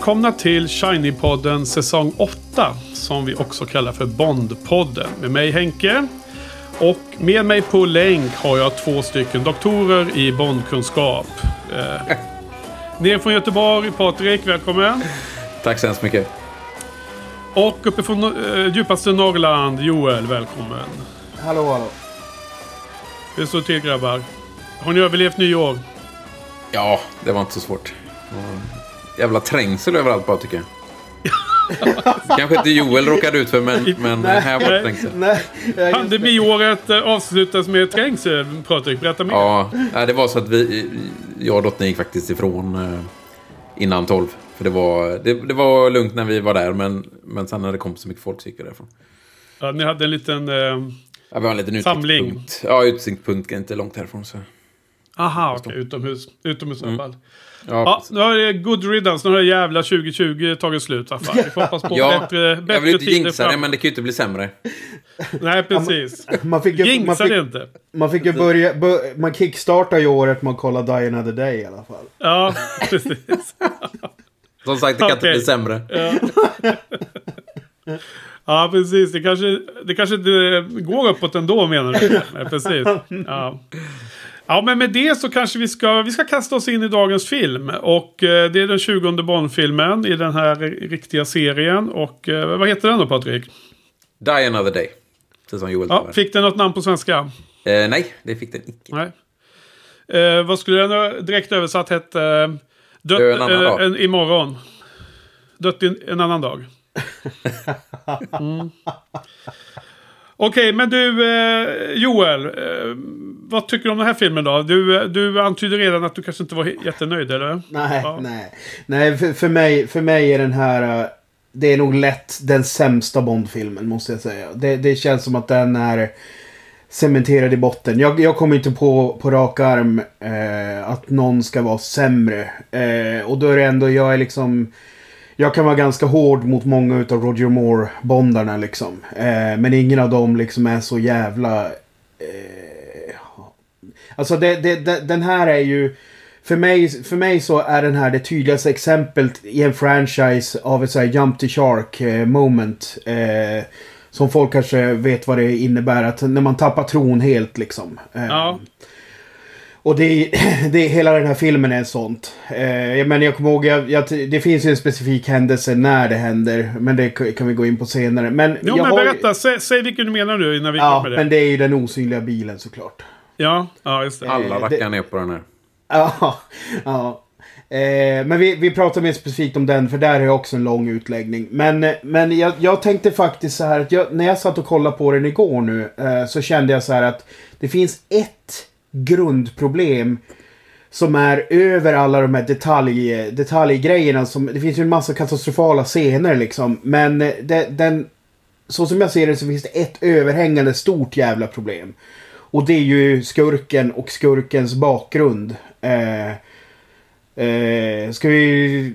Välkomna till Shiny-podden säsong 8. Som vi också kallar för Bond-podden. Med mig Henke. Och med mig på länk har jag två stycken doktorer i Bondkunskap. Eh, ner från Göteborg, Patrik, välkommen. Tack så hemskt mycket. Och uppifrån eh, djupaste Norrland, Joel, välkommen. Hallå, hallå. Hur står det till grabbar? Har ni överlevt nyår? Ja, det var inte så svårt. Jävla trängsel överallt bara tycker jag. Kanske inte Joel råkade ut för, men, men Nej. här var det trängsel. Nej, jag- Pandemiåret eh, avslutas med trängsel, Patrik. Berätta mer. Ja, nej, det var så att vi, jag och dottern gick faktiskt ifrån eh, innan tolv. För det var, det, det var lugnt när vi var där, men, men sen när det kom så mycket folk så gick vi därifrån. Ja, ni hade en liten... Eh, Ja, vi har en liten Samling. utsiktspunkt. Ja, utsiktspunkt inte långt härifrån. Så. aha, okej. utomhus. Utomhus i alla fall. Ja, Ja, nu har det good riddance. Nu har det jävla 2020 tagit slut. Vi får hoppas på ja bättre, jag bättre vill inte jinxa det, men det kan ju inte bli sämre. Nej, precis. Man fick ju, man Jinxa fick, det inte. man fick ju börja, bör, man kickstartar ju året med att kolla Die Another Day i alla fall. Ja, precis. Som sagt, det kan Okej. inte bli sämre. Ja, precis. Det kanske, det kanske inte går uppåt ändå menar du? Nej, precis. Ja. Ja, men med det så kanske vi ska, vi ska kasta oss in i dagens film. Och eh, det är den 20 Bond-filmen i den här riktiga serien. Och eh, vad heter den då Patrik? Die another day. Precis som Joel Ja, fick den något namn på svenska? Eh, nej, det fick den icke. Nej. Eh, vad skulle den direkt översatt hette? Eh, dött Dö en annan eh, dag. en, imorgon. Dött in, en annan dag. Mm. Okej, men du eh, Joel. Eh, vad tycker du om den här filmen då? Du, eh, du antyder redan att du kanske inte var jättenöjd, eller? Nej, Ja. nej. Nej, för, för, mig, för mig är den här... Det är nog lätt den sämsta Bond-filmen, måste jag säga. Det, det känns som att den är cementerad i botten. Jag, jag kommer inte på, på rak arm eh, att någon ska vara sämre. Och då är det ändå, jag är liksom... Jag kan vara ganska hård mot många utav Roger Moore-bondarna liksom. Eh, men ingen av dem liksom är så jävla... Eh, alltså det, det, det, den här är ju... För mig, för mig så är den här det tydligaste exemplet i en franchise av ett så här jump to shark eh, moment. Eh, som folk kanske vet vad det innebär. Att när man tappar tron helt liksom. Eh, Ja och det, är- det är hela den här filmen är sånt. Eh, men jag kommer ihåg, jag, jag, det finns ju en specifik händelse när det händer. Men det kan vi gå in på senare. Men, Jo, jag men har berätta. Säg, säg vilken du menar nu innan vi Ja, kommer men det. det är ju den osynliga bilen såklart. Ja, ja, just det. Alla Eh, rackar det- ner på den här. Ja, ja. Eh, men vi, vi pratar mer specifikt om den för där har jag också en lång utläggning. Men, eh, men jag, jag tänkte faktiskt så här att jag, när jag satt och kollade på den igår nu eh, så kände jag så här att det finns ett grundproblem som är över alla de här detalj, detaljgrejerna. Som, det finns ju en massa katastrofala scener liksom. Men eh, det, den, så som jag ser det så finns det ett överhängande stort jävla problem. Och det är ju skurken och skurkens bakgrund. Eh, eh, ska vi...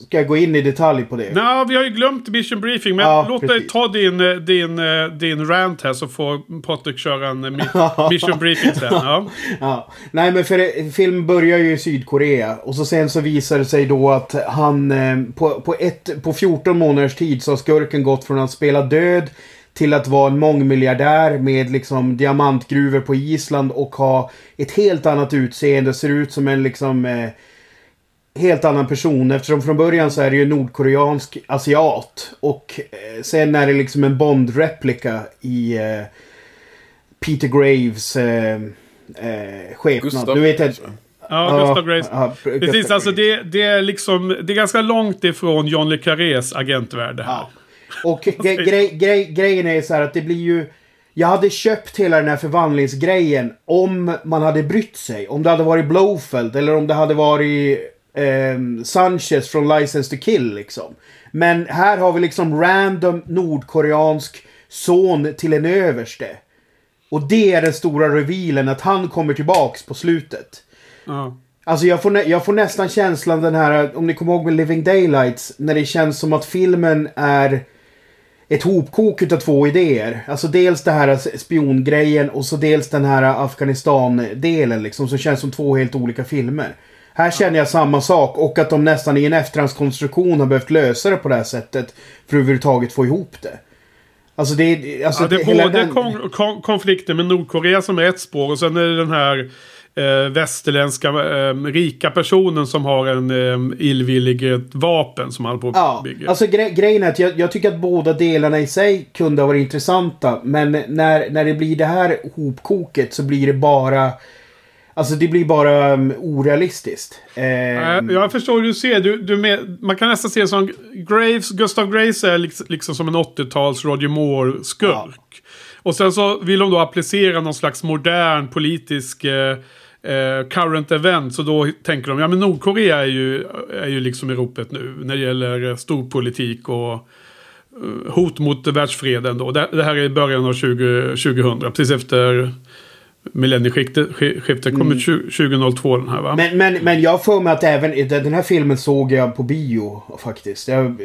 Ska jag gå in i detalj på det? Nej, vi har ju glömt Mission Briefing. Men Ja, låt dig precis. ta din, eh, din, eh, din rant här så får Patrik köra en eh, mi- Mission Briefing sen. Ja. Ja. Nej men för filmen börjar ju i Sydkorea. Och så sen så visar det sig då att han på, på, ett, på 14 månaders tid så har skurken gått från att spela död till att vara en mångmiljardär med liksom diamantgruvor på Island och ha ett helt annat utseende. Ser ut som en liksom helt annan person eftersom från början så är det ju nordkoreansk asiat. Och eh, sen är det liksom en Bond-replika i eh, Peter Graves eh, eh, skepnad. Gustav. Du vet jag, Ja, Gustav Grace. ja, Precis, Gustav alltså Graves. det, det är liksom... Det är ganska långt ifrån John Le Carrés agentvärld det här. Ja. Och gre grej, grej, grejen är så här att det blir ju... Jag hade köpt hela den här förvandlingsgrejen om man hade brytt sig. Om det hade varit Blowfeld eller om det hade varit ehm, Sanchez från License to Kill liksom. Men här har vi liksom random nordkoreansk son till en överste. Och det är den stora revealen att han kommer tillbaks på slutet. Ja. Alltså jag får, jag får nästan känslan den här, om ni kommer ihåg med Living Daylights, när det känns som att filmen är ett hopkok utav två idéer. Alltså dels det här spiongrejen och så dels den här Afghanistan-delen liksom, som känns som två helt olika filmer. Här känner jag samma sak och att de nästan i en efterhandskonstruktion har behövt lösa det på det här sättet. För att överhuvudtaget få ihop det. Alltså det. Alltså Ja, det är både den- kon kon konflikten med Nordkorea som är ett spår och sen är det den här eh, västerländska eh, rika personen som har en eh, illvillig eh, vapen som han på Ja, bygga. alltså gre grejen är att jag, jag tycker att båda delarna i sig kunde ha varit intressanta. Men när, när det blir det här hopkoket så blir det bara... Alltså det blir bara um, orealistiskt. Eh, jag förstår hur du ser. Du, du med, man kan nästan se det som Graves, Gustav Graves är liksom, liksom som en 80-tals Roger Moore-skurk. Och sen så vill de då applicera någon slags modern politisk eh, eh, current event. Så då tänker de, ja men Nordkorea är ju, är ju liksom i ropet nu när det gäller eh, storpolitik och eh, hot mot världsfreden då. Det, det här är i början av 20, 2000, precis efter millennieskiftet. Skiftet kom ut 20, 2002 den här va? Men, men, men jag för mig att även den här filmen såg jag på bio faktiskt. Jag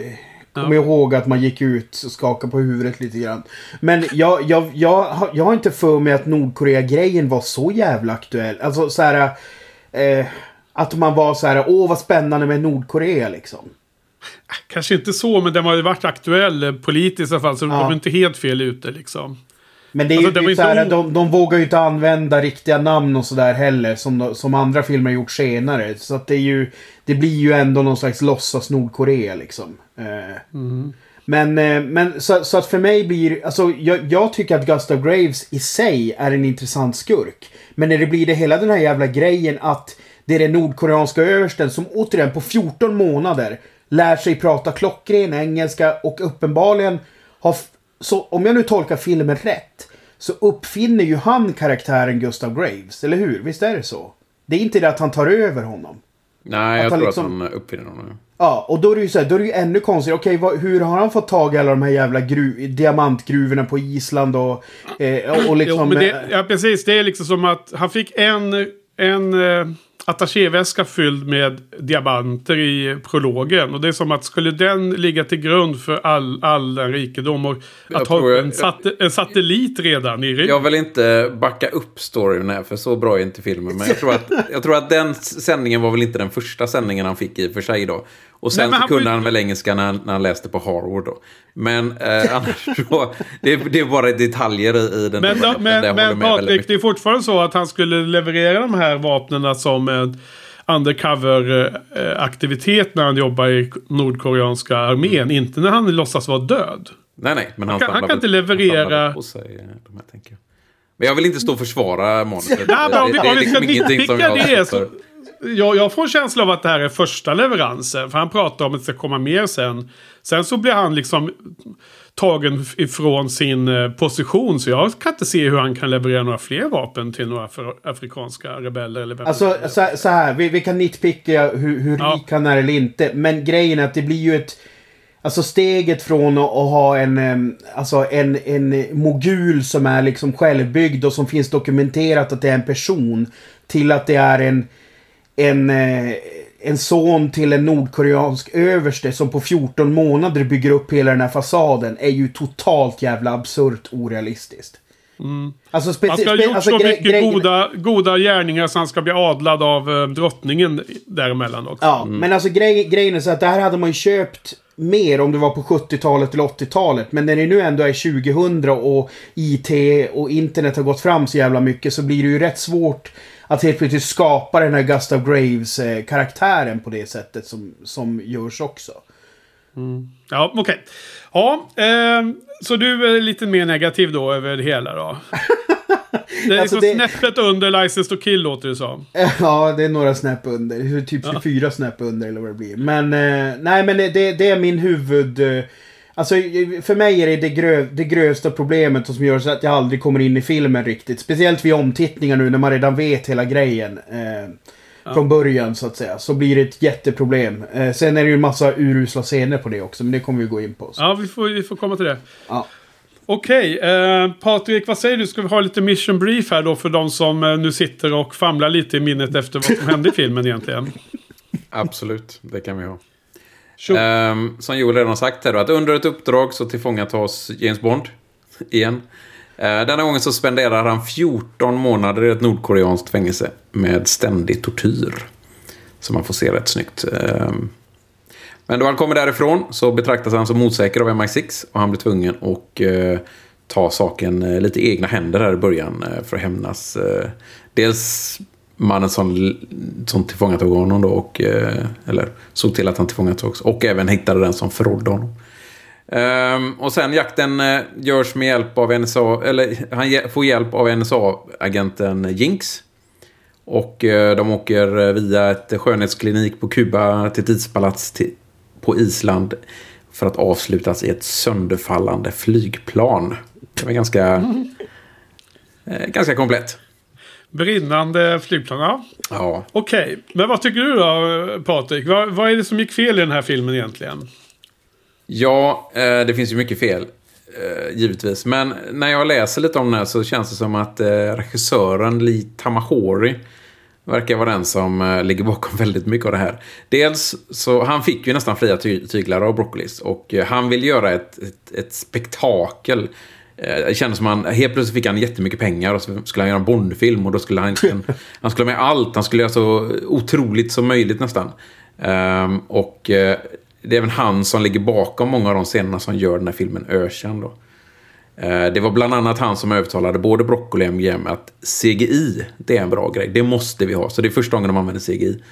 kommer ihåg att man gick ut och skakade på huvudet lite grann. Men jag, jag, jag, jag har inte för mig att Nordkorea-grejen var så jävla aktuell. Alltså så här... Eh, att man var så här, åh vad spännande med Nordkorea liksom. Kanske inte så, men den har ju varit aktuell politiskt i alla fall. Så Ja. de är inte helt fel ute liksom. Men det är Alltså, ju det var det inte så här, de, de vågar ju inte använda riktiga namn och sådär heller. Som, de- som andra filmer har gjort senare. Så att det är ju... Det blir ju ändå någon slags låtsas Nordkorea liksom. Eh, Men, eh, men så, så att för mig blir... Alltså jag, jag tycker att Gustav Graves i sig är en intressant skurk. Men när det blir det hela den här jävla grejen att det är den nordkoreanska översten som återigen på 14 månader lär sig prata klockren engelska och uppenbarligen har... Så om jag nu tolkar filmen rätt så uppfinner ju han karaktären Gustav Graves, eller hur? Visst är det så? Det är inte det att han tar över honom. Nej, Att jag tror liksom- att han uppfinner honom. Ja, och då är det ju så här, då är det ju ännu konstigare. Okej, vad, hur har han fått tag i alla de här jävla gru, diamantgruvorna på Island och... Eh, och, liksom... jo, men det, eh, ja, precis. Det är liksom som att han fick en, en eh, attachéväska fylld med diamanter i prologen. Och det är som att skulle den ligga till grund för all, all den rikedom och att ha en, sat, en satellit redan i ryggen. Jag vill inte backa upp storyn här, för så bra är inte filmen. Men jag tror att, jag tror att den sändningen var väl inte den första sändningen han fick i och för sig då. Och sen Nej, så han kunde han väl engelska när, när han läste på Harvard då. Men eh, annars så, det, det är bara detaljer i, i den Men, där men, håller men Patrik, det är fortfarande så att han skulle leverera de här vapnen som en undercover-aktivitet när han jobbar i nordkoreanska armén. Inte när han låtsas vara död. Nej, nej, men han, kan- han kan inte han leverera- på sig, eh, de här, tänker jag. Men jag vill inte stå och försvara manuset. Men om vi, Det- det är om vi ska liksom nitpicka det står så... Jag, jag får en känsla av att det här är första leveransen. För han pratar om att det ska komma mer sen. Sen så blir han liksom tagen ifrån sin eh, position. Så jag kan inte se hur han kan leverera några fler vapen till några afri- afrikanska rebeller. Eller Alltså så, så här, vi, vi kan nitpicka hur, hur Ja. rik han är eller inte. Men grejen är att det blir ju ett... Alltså steget från att, ha en, alltså en, en mogul som är liksom självbyggd och som finns dokumenterat att det är en person. Till att det är en, en, eh, en son till en nordkoreansk överste som på 14 månader bygger upp hela den här fasaden. Är ju totalt jävla absurt orealistiskt. Alltså, speci- Han ska ha gjort alltså, så mycket goda, goda gärningar så han ska bli adlad av eh, drottningen däremellan också. Ja, men alltså grej, grejen är så att det här hade man ju köpt mer om det var på 70-talet eller 80-talet. Men när det nu ändå är 2000 och IT och internet har gått fram så jävla mycket så blir det ju rätt svårt att helt plötsligt skapa den här Gustav Graves-karaktären på det sättet som, som görs också. Ja, okej. Ja, ehm, så du är lite mer negativ då över det hela då? Det är Alltså, liksom det- snäppet under License to Kill låter det som. Ja, det är några snäpp under. Typ 24 snäpp under eller vad det blir. Men eh, nej, men det, det är min huvud... Alltså för mig är det det, grö, det grövsta problemet och som gör så att jag aldrig kommer in i filmen riktigt. Speciellt vid omtittningar nu när man redan vet hela grejen. Eh, Från början så att säga. Så blir det ett jätteproblem. Eh, sen är det ju en massa urusla scener på det också. Men det kommer vi gå in på. Så. Ja, vi får, vi får komma till det. Ja. Okej, eh, Patrik, vad säger du? Ska vi ha lite mission brief här då för de som eh, nu sitter och famlar lite i minnet efter vad som hände i filmen egentligen? Absolut, det kan vi ha. Tjo. Ehm, som Joel redan har sagt här då, att under ett uppdrag så tillfångatas James Bond igen. Uh, denna gången så spenderar han 14 månader i ett nordkoreanskt fängelse med ständig tortyr. Så man får se rätt snyggt. Um, men då han kommer därifrån så betraktas han som motsäker av MI6 och han blir tvungen att uh, eh, ta saken eh, lite i egna händer här i början för att hämnas. Dels mannen som, som tillfångatog honom då och, eh, eller såg till att han tillfångatogs och även hittade den som förrådde honom. Um, och sen jakten uh, görs med hjälp av NSA, eller han får hjälp av NSA-agenten Jinx. Och uh, de åker via ett skönhetsklinik på Kuba till ett ispalats till, på Island för att avslutas i ett sönderfallande flygplan. Det var ganska, uh, ganska komplett. Brinnande flygplan, ja. ja. Okej, okay. men vad tycker du då Patrik? Vad, vad är det som gick fel i den här filmen egentligen? Ja, eh, det finns ju mycket fel. Eh, givetvis. Men när jag läser lite om det här så känns det som att eh, regissören Lee Tamahori verkar vara den som ligger bakom väldigt mycket av det här. Dels så han fick ju nästan fria ty tyglar av Broccolis och han vill göra ett, ett, ett spektakel. Det kändes som han, helt plötsligt fick han jättemycket pengar och så skulle han göra en Bondfilm och då skulle han, han skulle ha med allt. Han skulle göra så otroligt som möjligt nästan. Um, och det är även han som ligger bakom många av de scenerna som gör den här filmen ökänd. Då. Eh, det var bland annat han som övertalade både Broccoli och MGM att CGI, det är en bra grej. Det måste vi ha. Så det är första gången de använder CGI.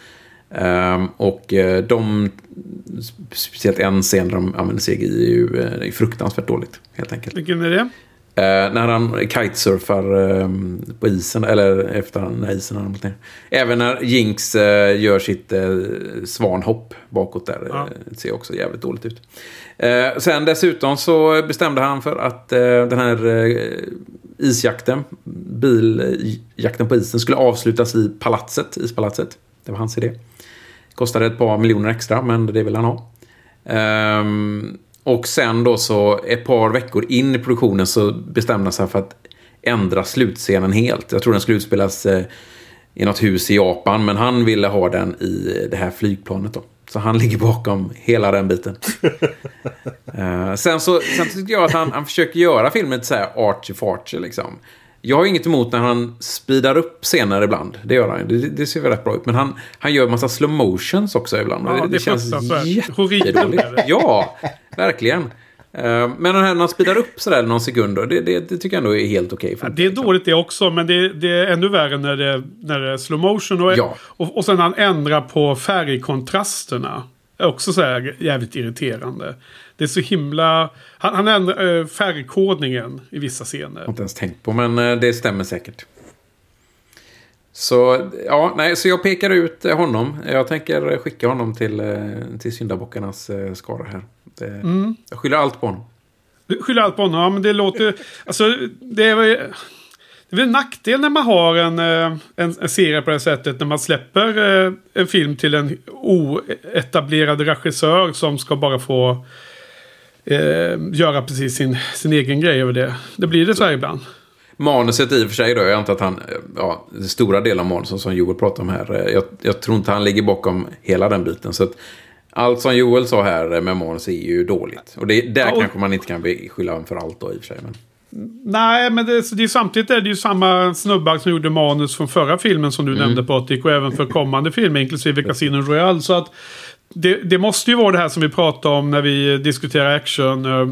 Ehm, och eh, de, speciellt en scen där de använder CGI är ju är fruktansvärt dåligt. Helt enkelt. Vilken är det? Eh, när han kitesurfar eh, på isen, eller efter när isen har ramlat ner. Även när Jinx eh, gör sitt eh, svanhopp bakåt där. Ja. Det ser också jävligt dåligt ut. Eh, sen dessutom så bestämde han för att eh, den här eh, isjakten, biljakten på isen, skulle avslutas i palatset, ispalatset. Det var hans idé. Kostade ett par miljoner extra, men det vill han ha. Um, och sen då så ett par veckor in i produktionen så bestämde han sig för att ändra slutscenen helt. Jag tror den skulle utspelas eh, i något hus i Japan, men han ville ha den i det här flygplanet då. Så han ligger bakom hela den biten. uh, sen så sen tyckte jag att han, han försöker göra filmen så här artsy-fartsy liksom. Jag har inget emot när han speedar upp senare ibland. Det gör han. Det, det ser väl rätt bra ut. Men han, han gör massa slow motions också ibland. Ja, det, det, det känns jättedåligt. Ja, verkligen. Eh, men när han speedar upp sådär någon sekund, det, det, det, tycker jag ändå är helt okej. Okay ja, det är dåligt det också, men det, det, är ännu värre när det, när det är slow motion. Och, ja. och, och sen han ändrar på färgkontrasterna. Är också så här jävligt irriterande. Det är så himla... Han, han ändrar äh, färgkodningen i vissa scener. Jag har inte ens tänkt på, men äh, det stämmer säkert. Så, ja, nej, så jag pekar ut eh, honom. Jag tänker skicka honom till, till syndabockarnas skara här. Det, mm. Jag skyller allt på honom. Du skyller allt på honom? Ja, men det låter... Alltså, det är väl... Det är väl en nackdel när man har en, en, en, serie på det sättet. När man släpper en film till en oetablerad regissör som ska bara få eh, göra precis sin, sin egen grej över det. Det blir det så här ibland. Manuset i och för sig då, jag antar att han, ja, stora delen av manuset som Joel pratar om här, eh, jag, jag, tror inte han ligger bakom hela den biten. Så att allt som Joel sa här med manus är ju dåligt. Och det, där ja, och... kanske man inte kan beskylla honom för allt då i och för sig. Men... Nej, men det, det är, samtidigt är det ju samma snubbar som gjorde manus från förra filmen som du mm. nämnde Patrik. Och även för kommande filmer, inklusive Casino Royale. Så att det, det, måste ju vara det här som vi pratar om när vi diskuterar action. Uh,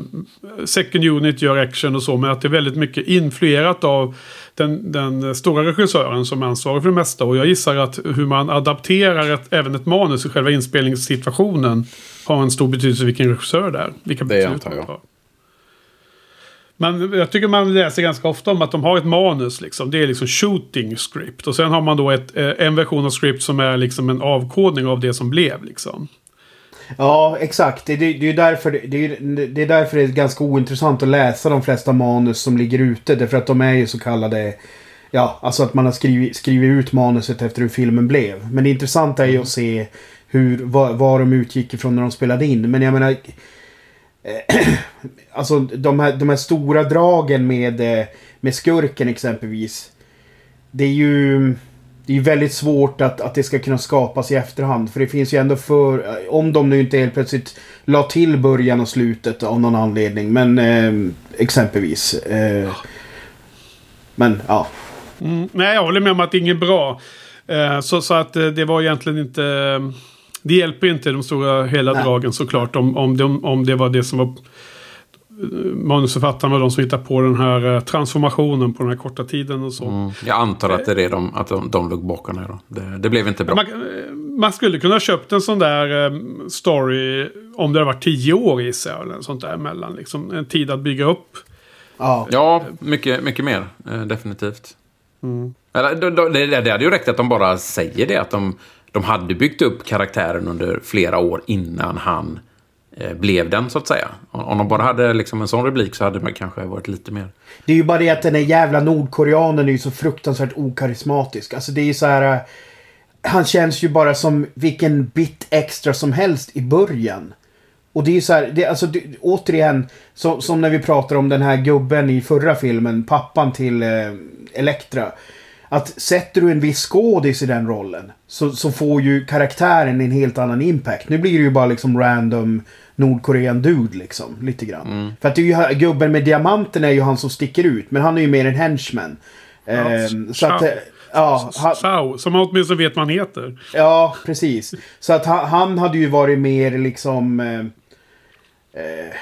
second Unit gör action och så. Men att det är väldigt mycket influerat av den, den stora regissören som är ansvarig för det mesta. Och jag gissar att hur man adapterar ett, även ett manus i själva inspelningssituationen har en stor betydelse vilken regissör det är. Vilka det antar jag. Men jag tycker man läser ganska ofta om att de har ett manus. Liksom. Det är liksom shooting script. Och sen har man då ett, eh, en version av script som är liksom en avkodning av det som blev. Liksom. Ja, exakt. Det, det, det, är därför, det, det är därför det är ganska ointressant att läsa de flesta manus som ligger ute. Därför att de är ju så kallade... Ja, alltså att man har skrivit, skrivit ut manuset efter hur filmen blev. Men det intressanta är ju att se hur, vad, vad de utgick ifrån när de spelade in. Men jag menar... Eh, alltså de här, de här stora dragen med, eh, med skurken exempelvis. Det är ju... Det är väldigt svårt att, att det ska kunna skapas i efterhand. För det finns ju ändå för... Eh, om de nu inte helt plötsligt la till början och slutet av någon anledning. Men eh, exempelvis. Eh, men ja. Mm, nej, jag håller med om att det är inget bra. Eh, så, så att det var egentligen inte... Det hjälper inte de stora hela Nej. dragen såklart om, om, de, om det var det som var... eh, Manusförfattarna var de som hittade på den här eh, transformationen på den här korta tiden och så. Mm. Jag antar att det är det de, att de, de låg bakom det då. Det, det blev inte bra. Man, eh, man skulle kunna ha köpt en sån där story om det hade varit tio år i sig. Eller sånt där emellan. Liksom, en tid att bygga upp. Ja. Ja, mycket, mycket mer. Definitivt. Mm. Eller, det, det hade ju räckt att de bara säger det. Att de, de hade byggt upp karaktären under flera år innan han eh, blev den, så att säga. Om, de bara hade liksom en sån replik så hade man kanske varit lite mer... Det är ju bara det att den där jävla nordkoreanen är ju så fruktansvärt okarismatisk. Alltså det är ju så här... Eh, han känns ju bara som vilken bit extra som helst i början. Och det är ju så här, det, alltså det, återigen, så, som när vi pratar om den här gubben i förra filmen, pappan till eh, Elektra. Att sätter du en viss skådis i den rollen så, så får ju karaktären en helt annan impact. Nu blir det ju bara liksom random Nordkorean dude liksom, lite grann. För att det är ju, gubben med diamanten är ju han som sticker ut, men han är ju mer en henchman. Ehm, så att, eh, ja, han, Sao, som man åtminstone vet man heter. Ja, precis. Så att han, han hade ju varit mer liksom... Eh, eh,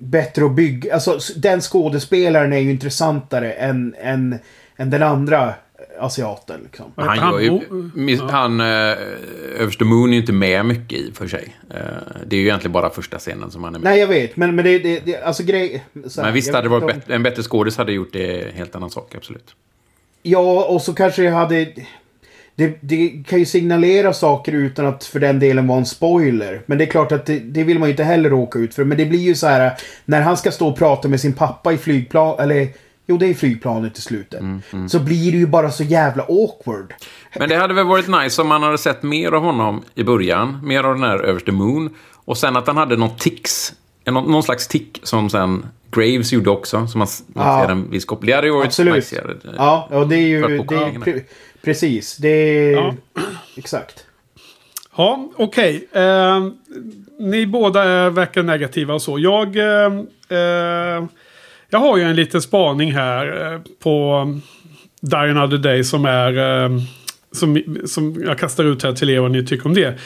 bättre att bygga. Alltså den skådespelaren är ju intressantare än, än, än den andra asiaten. Liksom. Han gör ju... Mo- mis- Han, eh, Överste Moon är ju inte med mycket i för sig. Eh, det är ju egentligen bara första scenen som han är med. Nej, jag vet. Men, men det, det, det alltså grej... så här, Men visst hade det varit om- bättre, en bättre skådis hade gjort det helt annan sak, absolut. Ja, och så kanske jag hade... Det, det kan ju signalera saker utan att för den delen vara en spoiler. Men det är klart att det, det vill man ju inte heller råka ut för. Men det blir ju så här när han ska stå och prata med sin pappa i flygplan, eller jo det är flygplanet i slutet. Så blir det ju bara så jävla awkward. Men det hade väl varit nice om man hade sett mer av honom i början. Mer av den här överste Moon. Och sen att han hade någon tics. Någon, någon slags tick som sen Graves gjorde också. Som man, man Ja. ser en viss koppling. Det hade ju varit Absolut. niceare. Ja, och det är ju... Det är, pre, precis, det är... Ja. Exakt. Ja, okej. Eh, ni båda verkar negativa och så. Jag, eh, eh, jag har ju en liten spaning här eh, på Die Another Day som är... Eh, som, som jag kastar ut här till er vad ni tycker om det.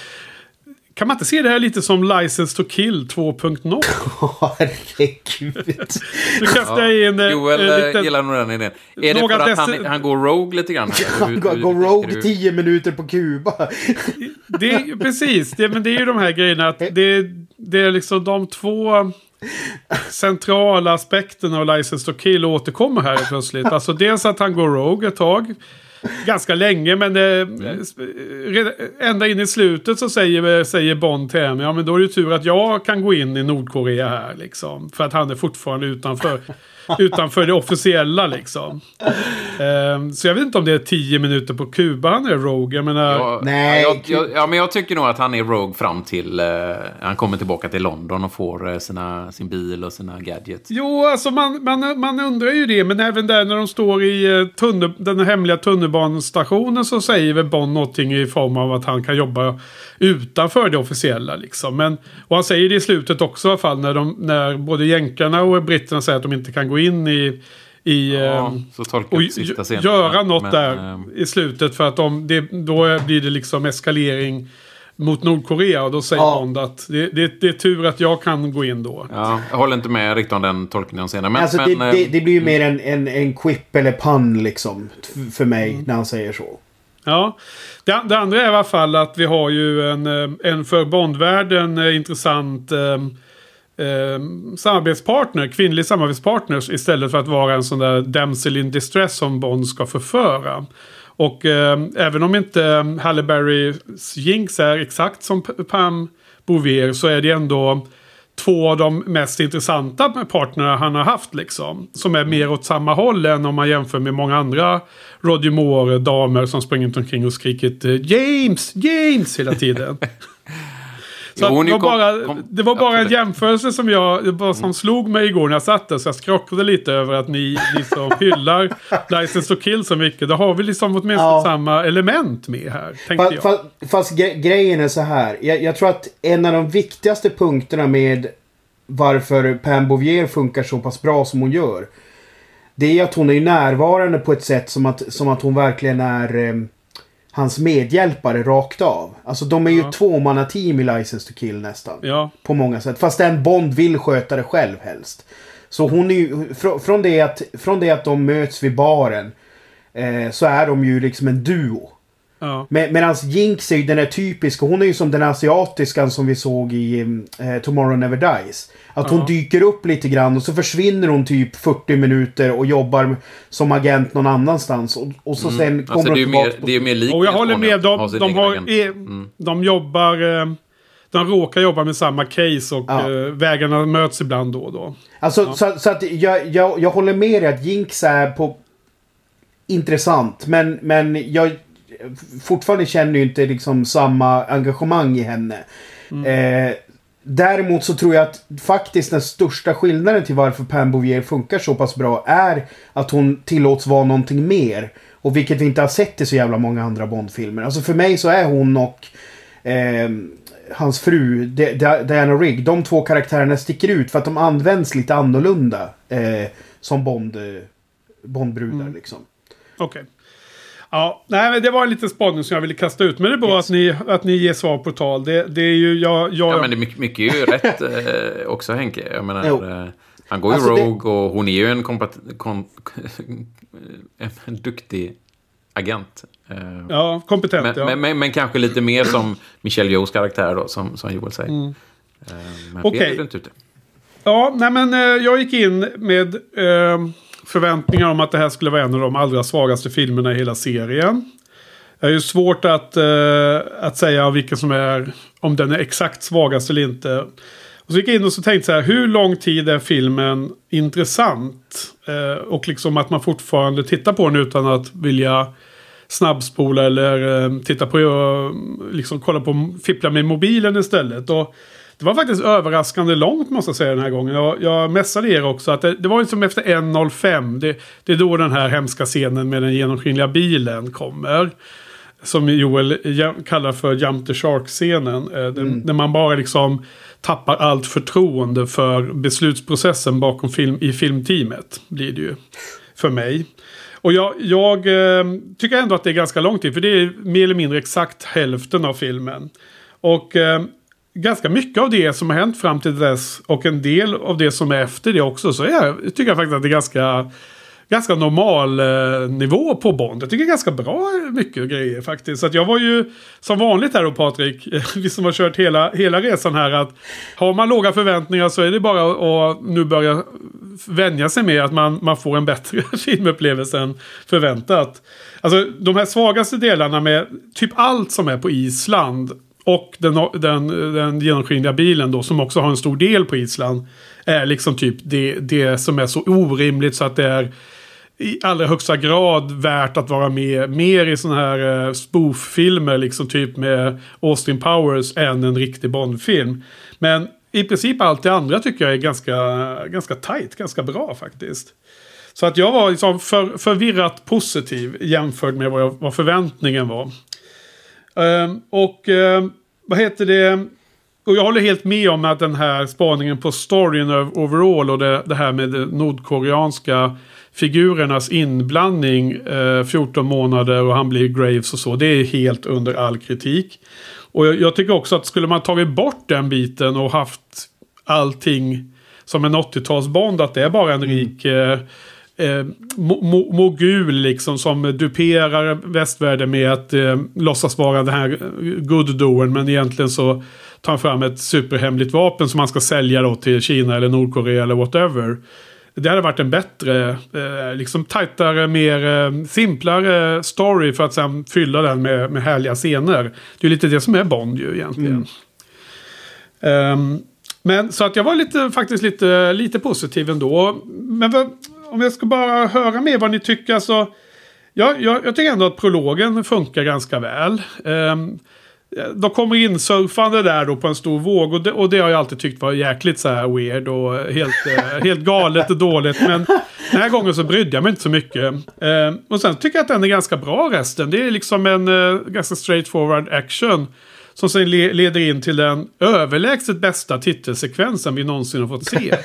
Kan man inte se det här lite som License to Kill 2.0? Herregud. Nu kastar jag in eh, Joel en eh, liten- gillar nog den idén. Är det för att han, dess- han går rogue lite grann? här? Hur- Gå hur- gå hur rogue? 10 minuter på Kuba. Det är, precis, det, men det är ju de här grejerna att det, det är liksom de två centrala aspekterna av License to Kill återkommer här plötsligt. Alltså dels att han går rogue ett tag. Ganska länge men eh, det, ända in i slutet så säger, säger Bond till henne, ja men då är det ju tur att jag kan gå in i Nordkorea här liksom. För att han är fortfarande utanför, utanför det officiella liksom. Ehm, så jag vet inte om det är tio minuter på Kuba han är rogue. Jag menar, Ja, Nej, ja, jag, jag, ja, men jag tycker nog att han är rogue fram till... Eh, han kommer tillbaka till London och får eh, sina, sin bil och sina gadgets. Jo, alltså man, man, man undrar ju det. Men även där när de står i eh, tunnel, den hemliga tunnelbanestationen så säger väl Bond någonting i form av att han kan jobba utanför det officiella. Liksom. Men, och han säger det i slutet också i alla fall när, de, när både jänkarna och britterna säger att de inte kan gå in i... i Ja, ehm, så tolkar och sista göra något Men, där ehm, i slutet för att de, det, då blir det liksom eskalering mot Nordkorea. Och då säger Ja. Bond att det, det, det är tur att jag kan gå in då. Ja, jag håller inte med riktigt om den tolkningen senare. Men, alltså men, det, eh, det, det blir ju mer en, en, en quip eller pun liksom. För mig när han säger så. Ja, det, det andra är i alla fall att vi har ju en, eh, en för Bondvärlden eh, intressant eh, eh, samarbetspartner, kvinnlig samarbetspartner istället för att vara en sån där damsel in distress som Bond ska förföra. Och eh, även om inte Halle Berrys Jinx är exakt som Pam Bouvier så är det ändå två av de mest intressanta partnerna han har haft liksom. Som är mer åt samma håll än om man jämför med många andra Roger Moore-damer som sprungit omkring och skrikit James, James hela tiden. Så Jo, det, var kom- bara, kom- det var bara en jämförelse som jag, var som slog mig igår när jag satt där. Så jag skrockrade lite över att ni, ni som hyllar License to Kill så mycket. Då har vi liksom åtminstone Ja. samma element med här, tänkte Fast, jag. fast, fast gre- grejen är så här. Jag, jag tror att en av de viktigaste punkterna med varför Pam Bouvier funkar så pass bra som hon gör. Det är att hon är närvarande på ett sätt som att, som att hon verkligen är eh, hans medhjälpare rakt av. Alltså de är ju Ja. tvåmannateam i License to Kill nästan. Ja, På många sätt. Fast en Bond vill sköta det själv helst. Så hon är ju, fr- från det att, från det att de möts vid baren. Eh, så är de ju liksom en duo. Ja. Med, Medan Jinx är ju den är typiska. Hon är ju som den asiatiskan som vi såg i eh, Tomorrow Never Dies. Att hon Ja. dyker upp lite grann och så försvinner hon typ 40 minuter och jobbar som agent någon annanstans. Och, och så sen kommer Alltså, det är ju hon mer, tillbaka. på- det är ju mer likt Och jag håller med. att De, ha sin de, har, är, de jobbar... Eh, de råkar jobba med samma case och Ja. eh, vägarna möts ibland då och då. Alltså, så, så att jag, jag, jag håller med dig att Jinx är på... Intressant, men, men jag fortfarande känner ju inte liksom samma engagemang i henne. Eh, däremot så tror jag att faktiskt den största skillnaden till varför Pam Bouvier funkar så pass bra är att hon tillåts vara någonting mer. Och vilket vi inte har sett i så jävla många andra Bond-filmer. Alltså för mig så är hon och eh, hans fru Di- Di- Diana Rigg, de två karaktärerna sticker ut för att de används lite annorlunda eh, som Bond, eh, Bondbrudar liksom. Okej. Ja, nej, men det var en liten spaning som jag ville kasta ut. Men det är bra Yes. att, ni, att ni ger svar på tal. Det, det är ju jag... jag Ja, men det är mycket, mycket är ju rätt eh, också, Henke. Jag menar, Jo. eh, han går ju Alltså, det- Rogue och hon är ju en, kompat- kon- en duktig agent. Eh, ja, kompetent. men, ja. men, men, men kanske lite mer som Michelle Yeohs karaktär då, som, som Joel säger. Mm. Eh, men Okej. ute. Ja, nej men eh, jag gick in med eh, förväntningar om att det här skulle vara en av de allra svagaste filmerna i hela serien. Det är ju svårt att, eh, att säga vilken som är, om den är exakt svagast eller inte. Och så gick jag in och så tänkte så här, hur lång tid är filmen intressant? Eh, och liksom att man fortfarande tittar på den utan att vilja snabbspola eller eh, titta på, eh, liksom kolla på, fippla med mobilen istället. Och det var faktiskt överraskande långt måste jag säga den här gången. Jag, jag messade er också att det, det var ju som efter 1.05. Det, det är då den här hemska scenen med den genomskinliga bilen kommer. Som Joel kallar för Jump the Shark-scenen. Eh, den, När man bara liksom tappar allt förtroende för beslutsprocessen bakom film, i filmteamet. Blir det ju. För mig. Och jag, jag eh, tycker ändå att det är ganska lång tid. För det är mer eller mindre exakt hälften av filmen. Och eh, ganska mycket av det som har hänt fram till dess och en del av det som är efter det också. Så är, tycker jag faktiskt att det är ganska, ganska normal eh, nivå på Bond. Jag tycker ganska bra eh, mycket grejer faktiskt. Så att jag var ju som vanligt här då Patrik. Vi som har kört hela, hela resan här. att Har man låga förväntningar så är det bara att nu börja vänja sig med att man, man får en bättre filmupplevelse än förväntat. Alltså de här svagaste delarna med typ allt som är på Island och den, den, den genomskinliga bilen då som också har en stor del på Island. Är liksom typ det, det som är så orimligt så att det är i allra högsta grad värt att vara med mer i sådana här eh, spoof-filmer liksom typ med Austin Powers än en riktig Bond-film. Men i princip allt det andra tycker jag är ganska, ganska tajt, ganska bra faktiskt. Så att jag var liksom för, förvirrat positiv jämfört med vad, jag, vad förväntningen var. Ehm, och ehm, vad heter det? Och jag håller helt med om att den här spaningen på storyn overall och det, det här med de nordkoreanska figurernas inblandning eh, 14 månader och han blir Graves och så. Det är helt under all kritik. Och jag, jag tycker också att skulle man tagit bort den biten och haft allting som en 80-talsbond, att det är bara en rik eh, eh, mo- mo- mogul liksom som duperar västvärlden med att eh, låtsas vara den här good-doen men egentligen så tar han fram ett superhemligt vapen som man ska sälja då till Kina eller Nordkorea eller whatever. Det hade varit en bättre, eh, liksom tajtare, mer eh, simplare story för att sen fylla den med, med härliga scener. Det är ju lite det som är Bond ju egentligen. Ehm, men så att jag var lite, faktiskt lite, lite positiv ändå. Men om jag ska bara höra med vad ni tycker. Alltså, så, ja, jag, jag tycker ändå att prologen funkar ganska väl. Um, de kommer in surfande där då på en stor våg. Och det, och det har jag alltid tyckt var jäkligt så här weird och helt, eh, helt galet och dåligt. Men den här gången så brydde jag mig inte så mycket. Ehm, och sen tycker jag att den är ganska bra resten. Det är liksom en eh, ganska straightforward action. Som sen le leder in till den överlägset bästa titelsekvensen vi någonsin har fått se.